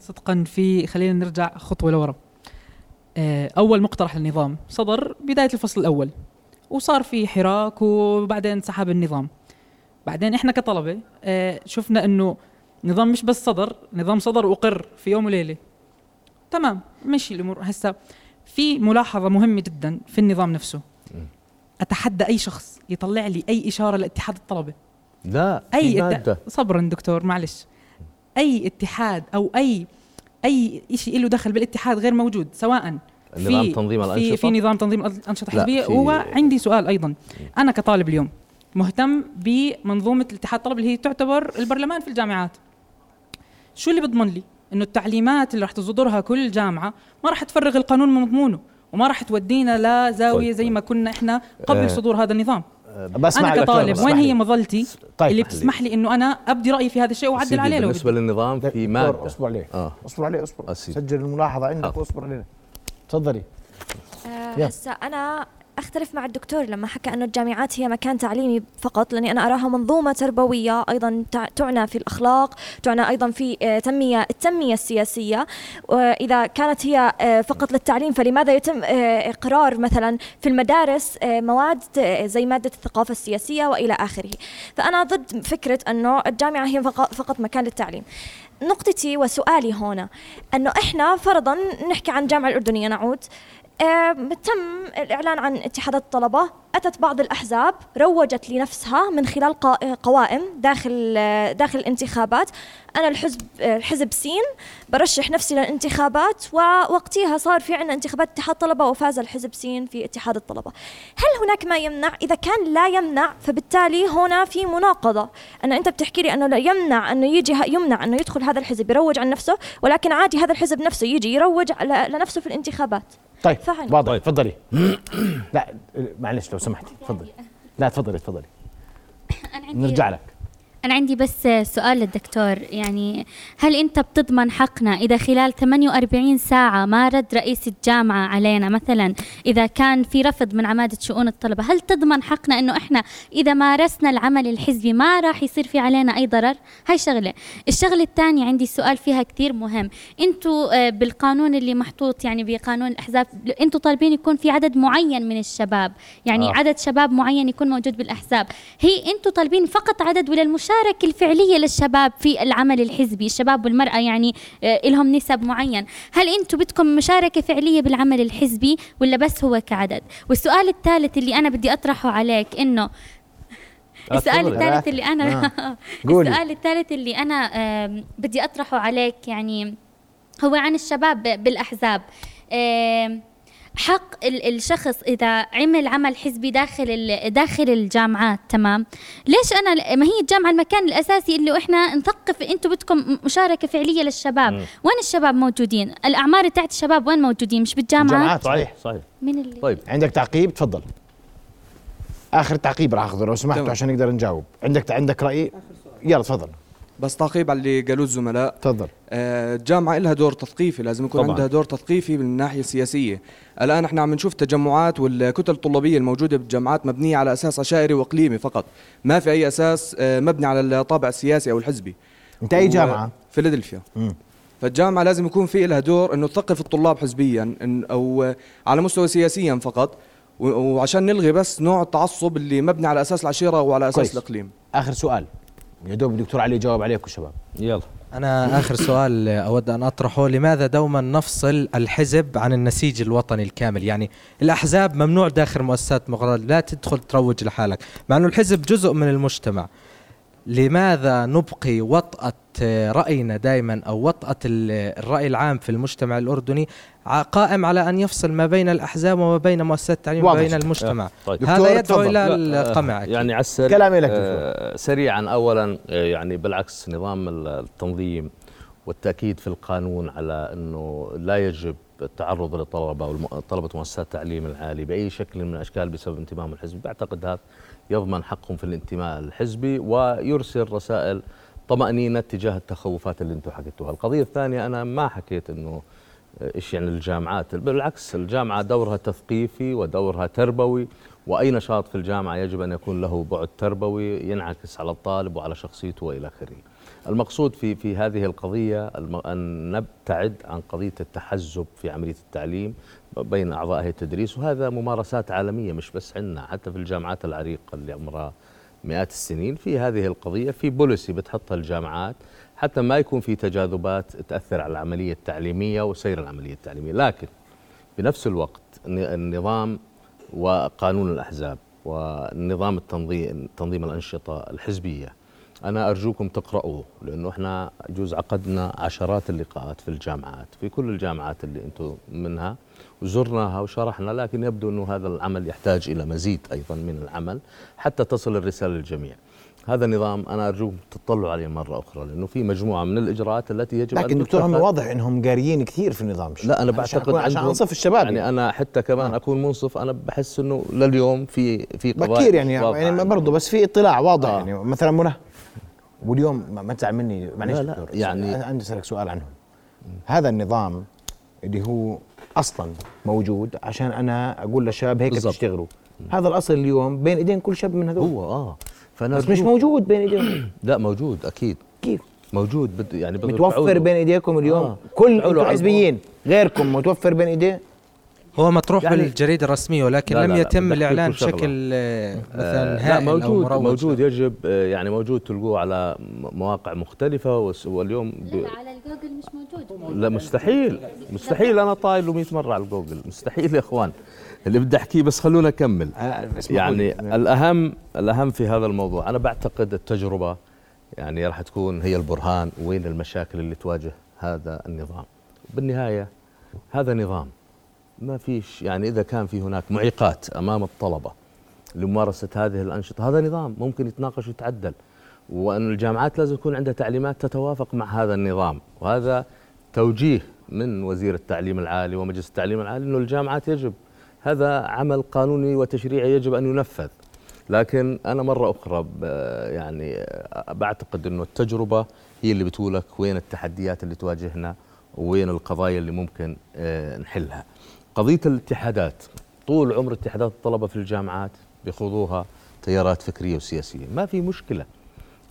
[SPEAKER 5] صدقا في خلينا نرجع خطوة لورا. آه، أول مقترح للنظام صدر بداية الفصل الأول. وصار في حراك وبعدين سحب النظام. بعدين إحنا كطلبة آه، شفنا إنه نظام مش بس صدر نظام صدر واقر في يوم وليلة. تمام مشي الأمور. هسه في ملاحظة مهمة جدا في النظام نفسه. أتحدى أي شخص يطلع لي أي إشارة لاتحاد الطلبة؟
[SPEAKER 10] لا
[SPEAKER 5] أي.
[SPEAKER 10] مادة.
[SPEAKER 5] صبرا دكتور معلش. أي اتحاد أو اي أي شيء له دخل بالاتحاد غير موجود سواء
[SPEAKER 10] نظام
[SPEAKER 5] في
[SPEAKER 10] تنظيم
[SPEAKER 5] في
[SPEAKER 10] الأنشطة؟
[SPEAKER 5] في نظام تنظيم الأنشطة
[SPEAKER 10] لا،
[SPEAKER 5] الحزبية.
[SPEAKER 10] في-
[SPEAKER 5] وعندي سؤال أيضا. أنا كطالب اليوم مهتم بمنظومة الاتحاد الطلبه اللي هي تعتبر البرلمان في الجامعات. شو اللي بضمن لي؟ إنه التعليمات اللي راح تصدرها كل جامعة ما راح تفرغ القانون من مضمونه وما راح تودينا لزاويه
[SPEAKER 10] طيب،
[SPEAKER 5] زي ما كنا إحنا قبل
[SPEAKER 10] آه،
[SPEAKER 5] صدور هذا النظام.
[SPEAKER 1] بسمع
[SPEAKER 5] أنا
[SPEAKER 1] لك
[SPEAKER 5] كطالب وين. هي مظلتي
[SPEAKER 1] طيب
[SPEAKER 5] اللي بتسمح لي إنه أنا أبدي رأيي في هذا الشيء
[SPEAKER 10] وأعدل
[SPEAKER 5] عليه لو بالنسبة.
[SPEAKER 10] للنظام في مادة
[SPEAKER 1] أصبر عليه
[SPEAKER 10] آه
[SPEAKER 1] أصبر عليه أصبر
[SPEAKER 10] أسيب.
[SPEAKER 1] سجل الملاحظة عندك
[SPEAKER 10] حاضر.
[SPEAKER 1] وأصبر علينا تفضلي
[SPEAKER 7] آه،. هسا أنا أختلف مع الدكتور لما حكى إنه الجامعات هي مكان تعليمي فقط لأني أنا أراها منظومة تربوية أيضا تع- تعنى في الأخلاق تعنى أيضا في آه، تنمية التنمية السياسية. وإذا كانت هي آه، فقط للتعليم فلماذا يتم آه، إقرار مثلا في المدارس مواد زي مادة الثقافة السياسية وإلى آخره؟ فأنا ضد فكرة إنه الجامعة هي فق- فقط مكان للتعليم. نقطتي وسؤالي هنا إنه إحنا فرضا نحكي عن الجامعة الأردنية نعود. تم الإعلان عن اتحادات الطلبة. أتت بعض الأحزاب روجت لنفسها من خلال قا- قوائم داخل داخل الانتخابات. أنا الحزب الحزب سين برشح نفسي للانتخابات ووقتها صار في عندنا انتخابات اتحاد طلبة وفاز الحزب سين في اتحاد الطلبة. هل هناك ما يمنع؟ إذا كان لا يمنع فبالتالي هنا في مناقضة. أن أنت بتحكي لي أنه لا يمنع أنه يجي يمنع أنه يدخل هذا الحزب يروج عن نفسه ولكن عادي هذا الحزب نفسه يجي يروج لنفسه في الانتخابات.
[SPEAKER 1] طيب. واضح. تفضلي. لا معلش لو سمحتي تفضلي. لا تفضلي تفضلي.
[SPEAKER 9] أنا عندي
[SPEAKER 1] نرجع لك.
[SPEAKER 9] أنا عندي بس سؤال للدكتور. يعني هل أنت بتضمن حقنا إذا خلال 48 ساعة ما رد رئيس الجامعة علينا؟ مثلا إذا كان في رفض من عمادة شؤون الطلبة هل تضمن حقنا أنه إحنا إذا مارسنا العمل الحزبي ما راح يصير في علينا أي ضرر؟ هاي شغلة. الشغلة الثانية عندي سؤال فيها كثير مهم. أنتوا آه، بالقانون اللي محطوط يعني بقانون الأحزاب أنتوا طالبين يكون في عدد معين من الشباب. يعني
[SPEAKER 10] آه.
[SPEAKER 9] آه. عدد شباب معين يكون موجود بالأحزاب. هي أنتوا طالبين فقط عدد ولا المشاركة الفعلية للشباب في العمل الحزبي. الشباب والمرأة يعني آه، لهم نسب معين. هل أنتوا بدكم مشاركة فعلية بالعمل الحزبي ولا بس هو كعدد؟ والسؤال الثالث اللي أنا بدي أطرحه عليك إنه
[SPEAKER 10] آه،
[SPEAKER 9] السؤال
[SPEAKER 10] تفضلي.
[SPEAKER 9] الثالث اللي أنا. السؤال الثالث اللي أنا بدي أطرحه عليك يعني هو عن الشباب بالأحزاب. حق ال- الشخص إذا عمل عمل حزبي داخل ال- داخل الجامعات تمام؟ ليش أنا ما هي الجامعة المكان الأساسي اللي إحنا نثقف أنتم بدكم مشاركة فعلية للشباب. وين الشباب موجودين؟ الأعمار تاعت الشباب وين موجودين؟ مش بالجامعات
[SPEAKER 1] الجامعات. صحيح
[SPEAKER 10] صحيح.
[SPEAKER 9] من اللي؟
[SPEAKER 10] طيب
[SPEAKER 1] عندك تعقيب؟ تفضل. آخر تعقيب راح أخذه لو سمحتوا. عشان نقدر نجاوب. عندك عندك رأي؟ يلا تفضل.
[SPEAKER 6] بس تعقيب على اللي قالوه الزملاء.
[SPEAKER 1] تفضل.
[SPEAKER 6] آه، الجامعة لها دور تثقيفي لازم يكون
[SPEAKER 10] طبعاً.
[SPEAKER 6] عندها دور تثقيفي من الناحية السياسية. الآن إحنا عم نشوف التجمعات والكتل الطلابية الموجودة بالجامعات مبنية على أساس عشائري وإقليمي فقط. ما في أي أساس آه، مبني على الطابع السياسي أو الحزبي.
[SPEAKER 1] أنت
[SPEAKER 6] أي
[SPEAKER 1] جامعة؟
[SPEAKER 6] فيلادلفيا.
[SPEAKER 1] مم.
[SPEAKER 6] فالجامعة لازم يكون في لها دور إنه تثقف الطلاب حزبيا أو آه، على مستوى سياسيا فقط. وعشان نلغي بس نوع التعصب اللي مبني على أساس العشيرة وعلى أساس
[SPEAKER 1] كويس.
[SPEAKER 6] الإقليم.
[SPEAKER 1] آخر سؤال. يا دوب الدكتور علي جاوب عليكم شباب.
[SPEAKER 10] يلا.
[SPEAKER 8] أنا آخر سؤال أود أن أطرحه لماذا دوما نفصل الحزب عن النسيج الوطني الكامل؟ يعني الأحزاب ممنوع داخل مؤسسات مقررة لا تدخل تروج لحالك مع أنه الحزب جزء من المجتمع. لماذا نبقي وطأة رأينا دائما أو وطأة ال- الرأي العام في المجتمع الأردني قائم على أن يفصل ما بين الأحزاب وما بين مؤسسات التعليم. وما بين المجتمع
[SPEAKER 10] طيب.
[SPEAKER 1] دكتور،
[SPEAKER 8] هذا يدعو. إلى القمع
[SPEAKER 10] آه،. يعني على السريع
[SPEAKER 1] كلامي لك
[SPEAKER 10] آه سريعا اولا آه يعني بالعكس نظام ال- التنظيم والتأكيد في القانون على أنه لا يجب التعرض للطلبة وطلبه مؤسسات التعليم العالي بأي شكل من الأشكال بسبب انتمائهم الحزبي بعتقد هذا يضمن حقهم في الانتماء الحزبي ويرسل رسائل طمأنينة تجاه التخوفات اللي أنتم حكيتوها. القضية الثانية أنا ما حكيت أنه إيش يعني الجامعات بالعكس الجامعة دورها تثقيفي ودورها تربوي وأي نشاط في الجامعة يجب أن يكون له بعد تربوي ينعكس على الطالب وعلى شخصيته وإلى آخره. المقصود في في هذه القضية الم- أن نبتعد عن قضية التحزب في عملية التعليم بين أعضاء هيئة التدريس وهذا ممارسات عالمية مش بس عندنا حتى في الجامعات العريقة اللي عمرها مئات السنين في هذه القضية في بوليسي بتحطها الجامعات حتى ما يكون في تجاذبات تأثر على العملية التعليمية وسير العملية التعليمية. لكن بنفس الوقت الن- النظام وقانون الأحزاب ونظام التنظيم تنظيم الأنشطة الحزبية أنا أرجوكم تقرأوه لأنه إحنا جوز عقدنا عشرات اللقاءات في الجامعات في كل الجامعات اللي أنتم منها وزرناها وشرحنا لكن يبدو أنه هذا العمل يحتاج إلى مزيد أيضا من العمل حتى تصل الرسالة للجميع هذا النظام أنا أرجوكم تطلعوا عليه مرة أخرى لأنه في مجموعة من الإجراءات التي يجب
[SPEAKER 1] لكن دكتور هم. واضح إنهم قاريين كثير في النظام
[SPEAKER 10] لا
[SPEAKER 1] أنا
[SPEAKER 10] بعتقد
[SPEAKER 1] عشان أنصف الشباب
[SPEAKER 10] يعني أنا حتى كمان أكون منصف أنا بحس إنه لليوم في في قضايا
[SPEAKER 1] بكير يعني يعني. برضه بس في اطلاع واضح
[SPEAKER 10] آه.
[SPEAKER 1] يعني مثلا منى واليوم ما- تزعل مني. معلش دكتور
[SPEAKER 10] يعني-
[SPEAKER 1] عندي أسألك سؤال عنهم. هذا النظام اللي هو أصلا موجود عشان أنا أقول للشباب هيك
[SPEAKER 10] بالضبط.
[SPEAKER 1] تشتغلوا. هذا الأصل اليوم بين إيدين كل شاب من هذول.
[SPEAKER 10] هو آه. فأنا
[SPEAKER 1] بس مش موجود بين إيديهم.
[SPEAKER 10] لا موجود أكيد.
[SPEAKER 1] كيف؟
[SPEAKER 10] موجود بد يعني بده
[SPEAKER 1] متوفر. بين إيديكم اليوم
[SPEAKER 10] آه.
[SPEAKER 1] كل أنتم
[SPEAKER 10] على
[SPEAKER 1] حزبيين غيركم متوفر بين إيديه؟
[SPEAKER 8] هو مطروح
[SPEAKER 10] يعني-
[SPEAKER 8] بالجريدة الرسمية ولكن
[SPEAKER 10] لا، لا،
[SPEAKER 8] لم
[SPEAKER 10] لا،
[SPEAKER 8] يتم
[SPEAKER 10] شغلة.
[SPEAKER 8] بشكل آه، مثلا
[SPEAKER 10] آه لا
[SPEAKER 8] هائل أو
[SPEAKER 10] موجود
[SPEAKER 8] مروج.
[SPEAKER 10] موجود. يجب آه يعني موجود تلقوه على مواقع مختلفة وس- واليوم ب...
[SPEAKER 9] لا على الجوجل مش موجود.
[SPEAKER 10] لا مستحيل مستحيل أنا طايله 100 مرة على الجوجل مستحيل يا إخوان. اللي بدي أحكيه بس خلونا اكمل يعني الأهم الأهم في هذا الموضوع أنا بعتقد التجربة يعني راح تكون هي البرهان وين المشاكل اللي تواجه هذا النظام. بالنهاية هذا نظام. ما فيش يعني إذا كان في هناك معيقات أمام الطلبة لممارسة هذه الأنشطة هذا نظام ممكن يتناقش ويتعدل. وأن الجامعات لازم يكون عندها تعليمات تتوافق مع هذا النظام. وهذا توجيه من وزير التعليم العالي ومجلس التعليم العالي إنه الجامعات يجب هذا عمل قانوني وتشريعي يجب أن ينفذ. لكن أنا مرة أخرى ب- يعني بعتقد إنه التجربة هي اللي بتقولك وين التحديات اللي تواجهنا وين القضايا اللي ممكن آه، نحلها. قضية الاتحادات طول عمر اتحادات الطلبة في الجامعات بيخوضوها تيارات فكرية وسياسية ما في مشكلة.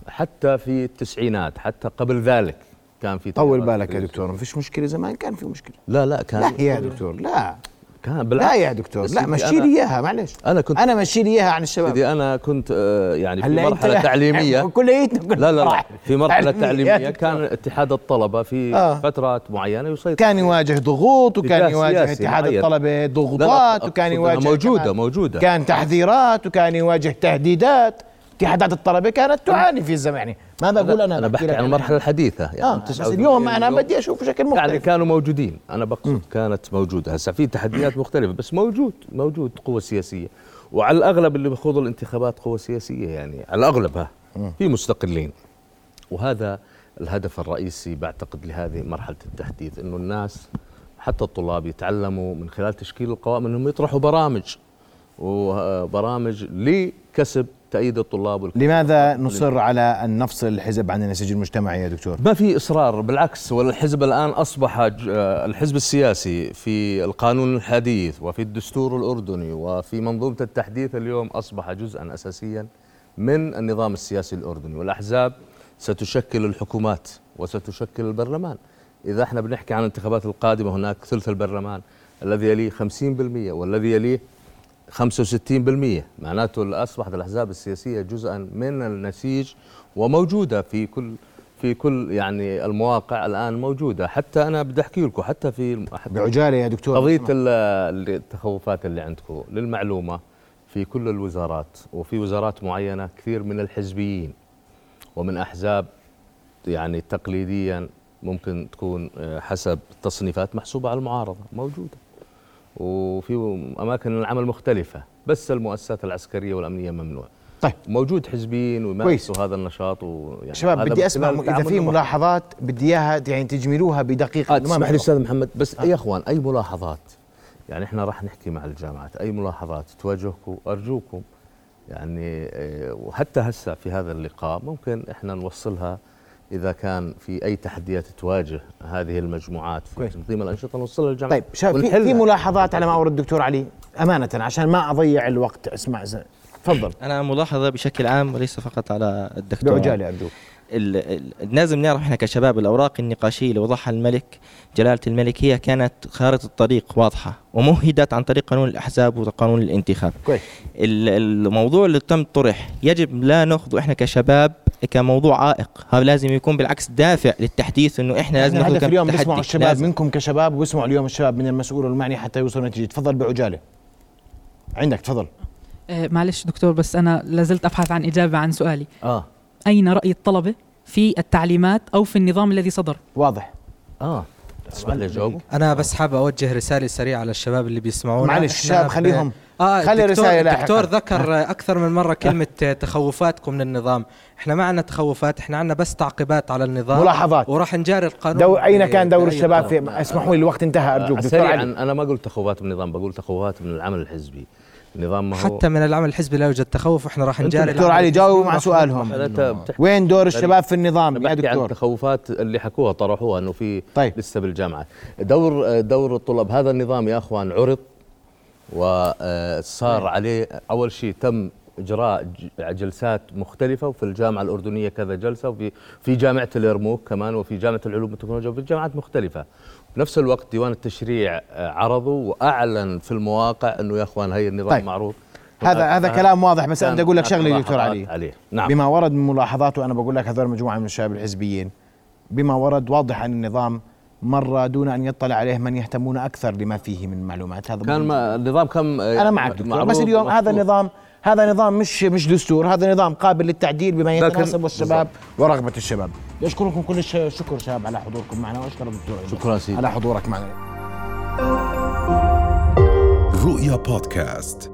[SPEAKER 10] حتى في التسعينات حتى قبل ذلك كان في
[SPEAKER 1] طول بالك يا
[SPEAKER 10] فكرية
[SPEAKER 1] دكتور ما فيش مشكلة زمان كان في مشكلة.
[SPEAKER 10] لا لا كان
[SPEAKER 1] لا يا دكتور لا.
[SPEAKER 10] كان
[SPEAKER 1] لا يا دكتور لا مشي لي إياها معلش.
[SPEAKER 10] أنا كنت
[SPEAKER 1] أنا مشي لي إياها عن الشباب.
[SPEAKER 10] سيدي أنا كنت آه، يعني في مرحلة تعليمية.
[SPEAKER 1] كليتنا
[SPEAKER 10] لا لا لا. في مرحلة
[SPEAKER 1] تعليمية.
[SPEAKER 10] كان اتحاد الطلبة في
[SPEAKER 1] آه.
[SPEAKER 10] فترات معينة يسيطر.
[SPEAKER 1] كان يواجه ضغوط وكان يواجه اتحاد.
[SPEAKER 10] الطلبة
[SPEAKER 1] ضغوطات وكان يواجه موجودة
[SPEAKER 10] موجودة.
[SPEAKER 1] كان تحذيرات وكان يواجه تهديدات. اتحادات الطلبه كانت تعاني في الزمن يعني ما بقول أنا
[SPEAKER 10] أنا بحكي عن المرحلة الحديثة يعني
[SPEAKER 1] آه بس اليوم أنا بدي أشوف بشكل مختلف.
[SPEAKER 10] يعني كانوا موجودين أنا بقصد كانت موجودة. هسه في تحديات مختلفة بس موجود موجود قوة سياسية. وعلى الأغلب اللي بيخوضوا الانتخابات قوة سياسية يعني على الأغلب ها في مستقلين. وهذا الهدف الرئيسي بعتقد لهذه مرحلة التحديث إنه الناس حتى الطلاب يتعلموا من خلال تشكيل القوائم إنهم يطرحوا برامج. وبرامج لكسب تأييد الطلاب والك-
[SPEAKER 1] لماذا نصر على ان نفصل الحزب عن النسيج المجتمعي يا دكتور؟
[SPEAKER 10] ما في إصرار بالعكس والحزب الآن أصبح ج- آه، الحزب السياسي في القانون الحديث وفي الدستور الأردني وفي منظومة التحديث اليوم أصبح جزءا اساسيا من النظام السياسي الأردني والأحزاب ستشكل الحكومات وستشكل البرلمان إذا إحنا بنحكي عن الانتخابات القادمة هناك ثلث البرلمان الذي يليه 50% والذي يليه 65% معناته أصبحت الأحزاب السياسية جزءا من النسيج وموجودة في كل في كل يعني المواقع الآن موجودة. حتى أنا بدي أحكي لكم حتى في حتى
[SPEAKER 1] بعجالة يا دكتور.
[SPEAKER 10] قضية التخوفات اللي عندكم للمعلومة في كل الوزارات وفي وزارات معينة كثير من الحزبيين ومن أحزاب يعني تقليديا ممكن تكون آه، حسب التصنيفات محسوبة على المعارضة موجودة. وفي أماكن العمل مختلفة بس المؤسسات العسكرية والأمنية ممنوع.
[SPEAKER 1] طيب.
[SPEAKER 10] موجود حزبيين ويمارسوا هذا النشاط ويعني
[SPEAKER 1] شباب بدي أسمع
[SPEAKER 10] إذا
[SPEAKER 1] في. ملاحظات بدي إياها يعني تجملوها بدقيقة.
[SPEAKER 10] آه تسمح لي. أستاذ محمد بس يا إخوان أي ملاحظات؟ يعني إحنا راح نحكي مع الجامعات أي ملاحظات؟ تواجهكم أرجوكم. يعني آه، وحتى هسه في هذا اللقاء ممكن إحنا نوصلها إذا كان في أي تحديات تواجه هذه المجموعات في. تنظيم الأنشطة نوصلها للجامعات
[SPEAKER 1] طيب في, ملاحظات على ما أورد الدكتور علي؟ أمانة عشان ما أضيع الوقت أسمع تفضل.
[SPEAKER 2] أنا ملاحظة بشكل عام وليس فقط على الدكتور.
[SPEAKER 1] بعجالة ارجوك
[SPEAKER 2] ال- ال- لازم نعرف إحنا كشباب الأوراق النقاشية اللي وضعها الملك جلالة الملك هي كانت خارطة الطريق واضحة ومهدت عن طريق قانون الأحزاب وقانون الانتخاب.
[SPEAKER 1] كويس.
[SPEAKER 2] ال- الموضوع اللي تم طرح يجب لا ناخذه إحنا كشباب كموضوع عائق. هذا لازم يكون بالعكس دافع للتحديث إنه إحنا لازم
[SPEAKER 1] الهدف اليوم. بيسمعوا الشباب
[SPEAKER 2] لازم.
[SPEAKER 1] منكم كشباب وبيسمعوا اليوم الشباب من المسؤول والمعني حتى يوصلوا نتيجة. تفضل بعجالة. عندك تفضل.
[SPEAKER 5] آه، معلش دكتور بس أنا لازلت أبحث عن إجابة عن سؤالي.
[SPEAKER 10] آه.
[SPEAKER 5] أين رأي الطلبة في التعليمات أو في النظام الذي صدر؟
[SPEAKER 1] واضح.
[SPEAKER 10] آه. تسمح لي
[SPEAKER 8] أنا بس حاب أوجه رسالة سريعة للشباب اللي بيسمعونا.
[SPEAKER 1] معلش الشباب
[SPEAKER 8] ب-
[SPEAKER 1] خليهم.
[SPEAKER 8] آه
[SPEAKER 1] خلي لاحقاً.
[SPEAKER 8] الدكتور ذكر أكثر من مرة كلمة تخوفاتكم من النظام إحنا ما عندنا تخوفات إحنا عندنا بس تعقيبات على النظام
[SPEAKER 1] ملاحظات.
[SPEAKER 8] وراح نجاري القانون
[SPEAKER 1] دو أين كان دور الشباب. في اسمحوا لي الوقت انتهى أرجوك
[SPEAKER 10] آه،
[SPEAKER 1] دكتور علي
[SPEAKER 10] أنا ما قلت تخوفات من النظام بقول تخوفات من العمل الحزبي النظام ما هو
[SPEAKER 8] حتى من العمل الحزبي لا يوجد تخوف إحنا راح نجاري
[SPEAKER 1] دكتور علي جاوبوا مع سؤالهم وين دور. الشباب في النظام يا
[SPEAKER 10] بحكي عن
[SPEAKER 1] دكتور
[SPEAKER 10] التخوفات اللي حكوها طرحوها إنه في
[SPEAKER 1] طيب.
[SPEAKER 10] لسه بالجامعة دور دور الطلاب هذا النظام يا أخوان عرض وصار عليه أول شيء تم إجراء ج- جلسات مختلفة وفي الجامعة الأردنية كذا جلسة وفي في جامعة اليرموك كمان وفي جامعة العلوم والتكنولوجيا وفي جامعات مختلفة. بنفس الوقت ديوان التشريع آه، عرضوا وأعلن في المواقع إنه يا إخوان هي النظام
[SPEAKER 1] طيب.
[SPEAKER 10] معروف.
[SPEAKER 1] هذا هذا كلام واضح بس أنا أقول لك شغلة دكتور علي.
[SPEAKER 10] عليه. نعم.
[SPEAKER 1] بما ورد من ملاحظات وأنا بقول لك هذول مجموعة من الشباب الحزبيين بما ورد واضح ان النظام مر دون أن يطلع عليه من يهتمون أكثر لما فيه من معلومات. هذا
[SPEAKER 10] كان النظام كم
[SPEAKER 1] أنا معك دكتور. بس اليوم هذا
[SPEAKER 10] مفروض.
[SPEAKER 1] نظام هذا نظام مش مش دستور هذا نظام قابل للتعديل بما يتناسب والشباب ورغبة الشباب. اشكركم كل الشكر شباب على حضوركم معنا وأشكر الدكتور
[SPEAKER 10] شكرا سيدي.
[SPEAKER 1] على حضورك معنا.
[SPEAKER 3] رؤيا بودكاست.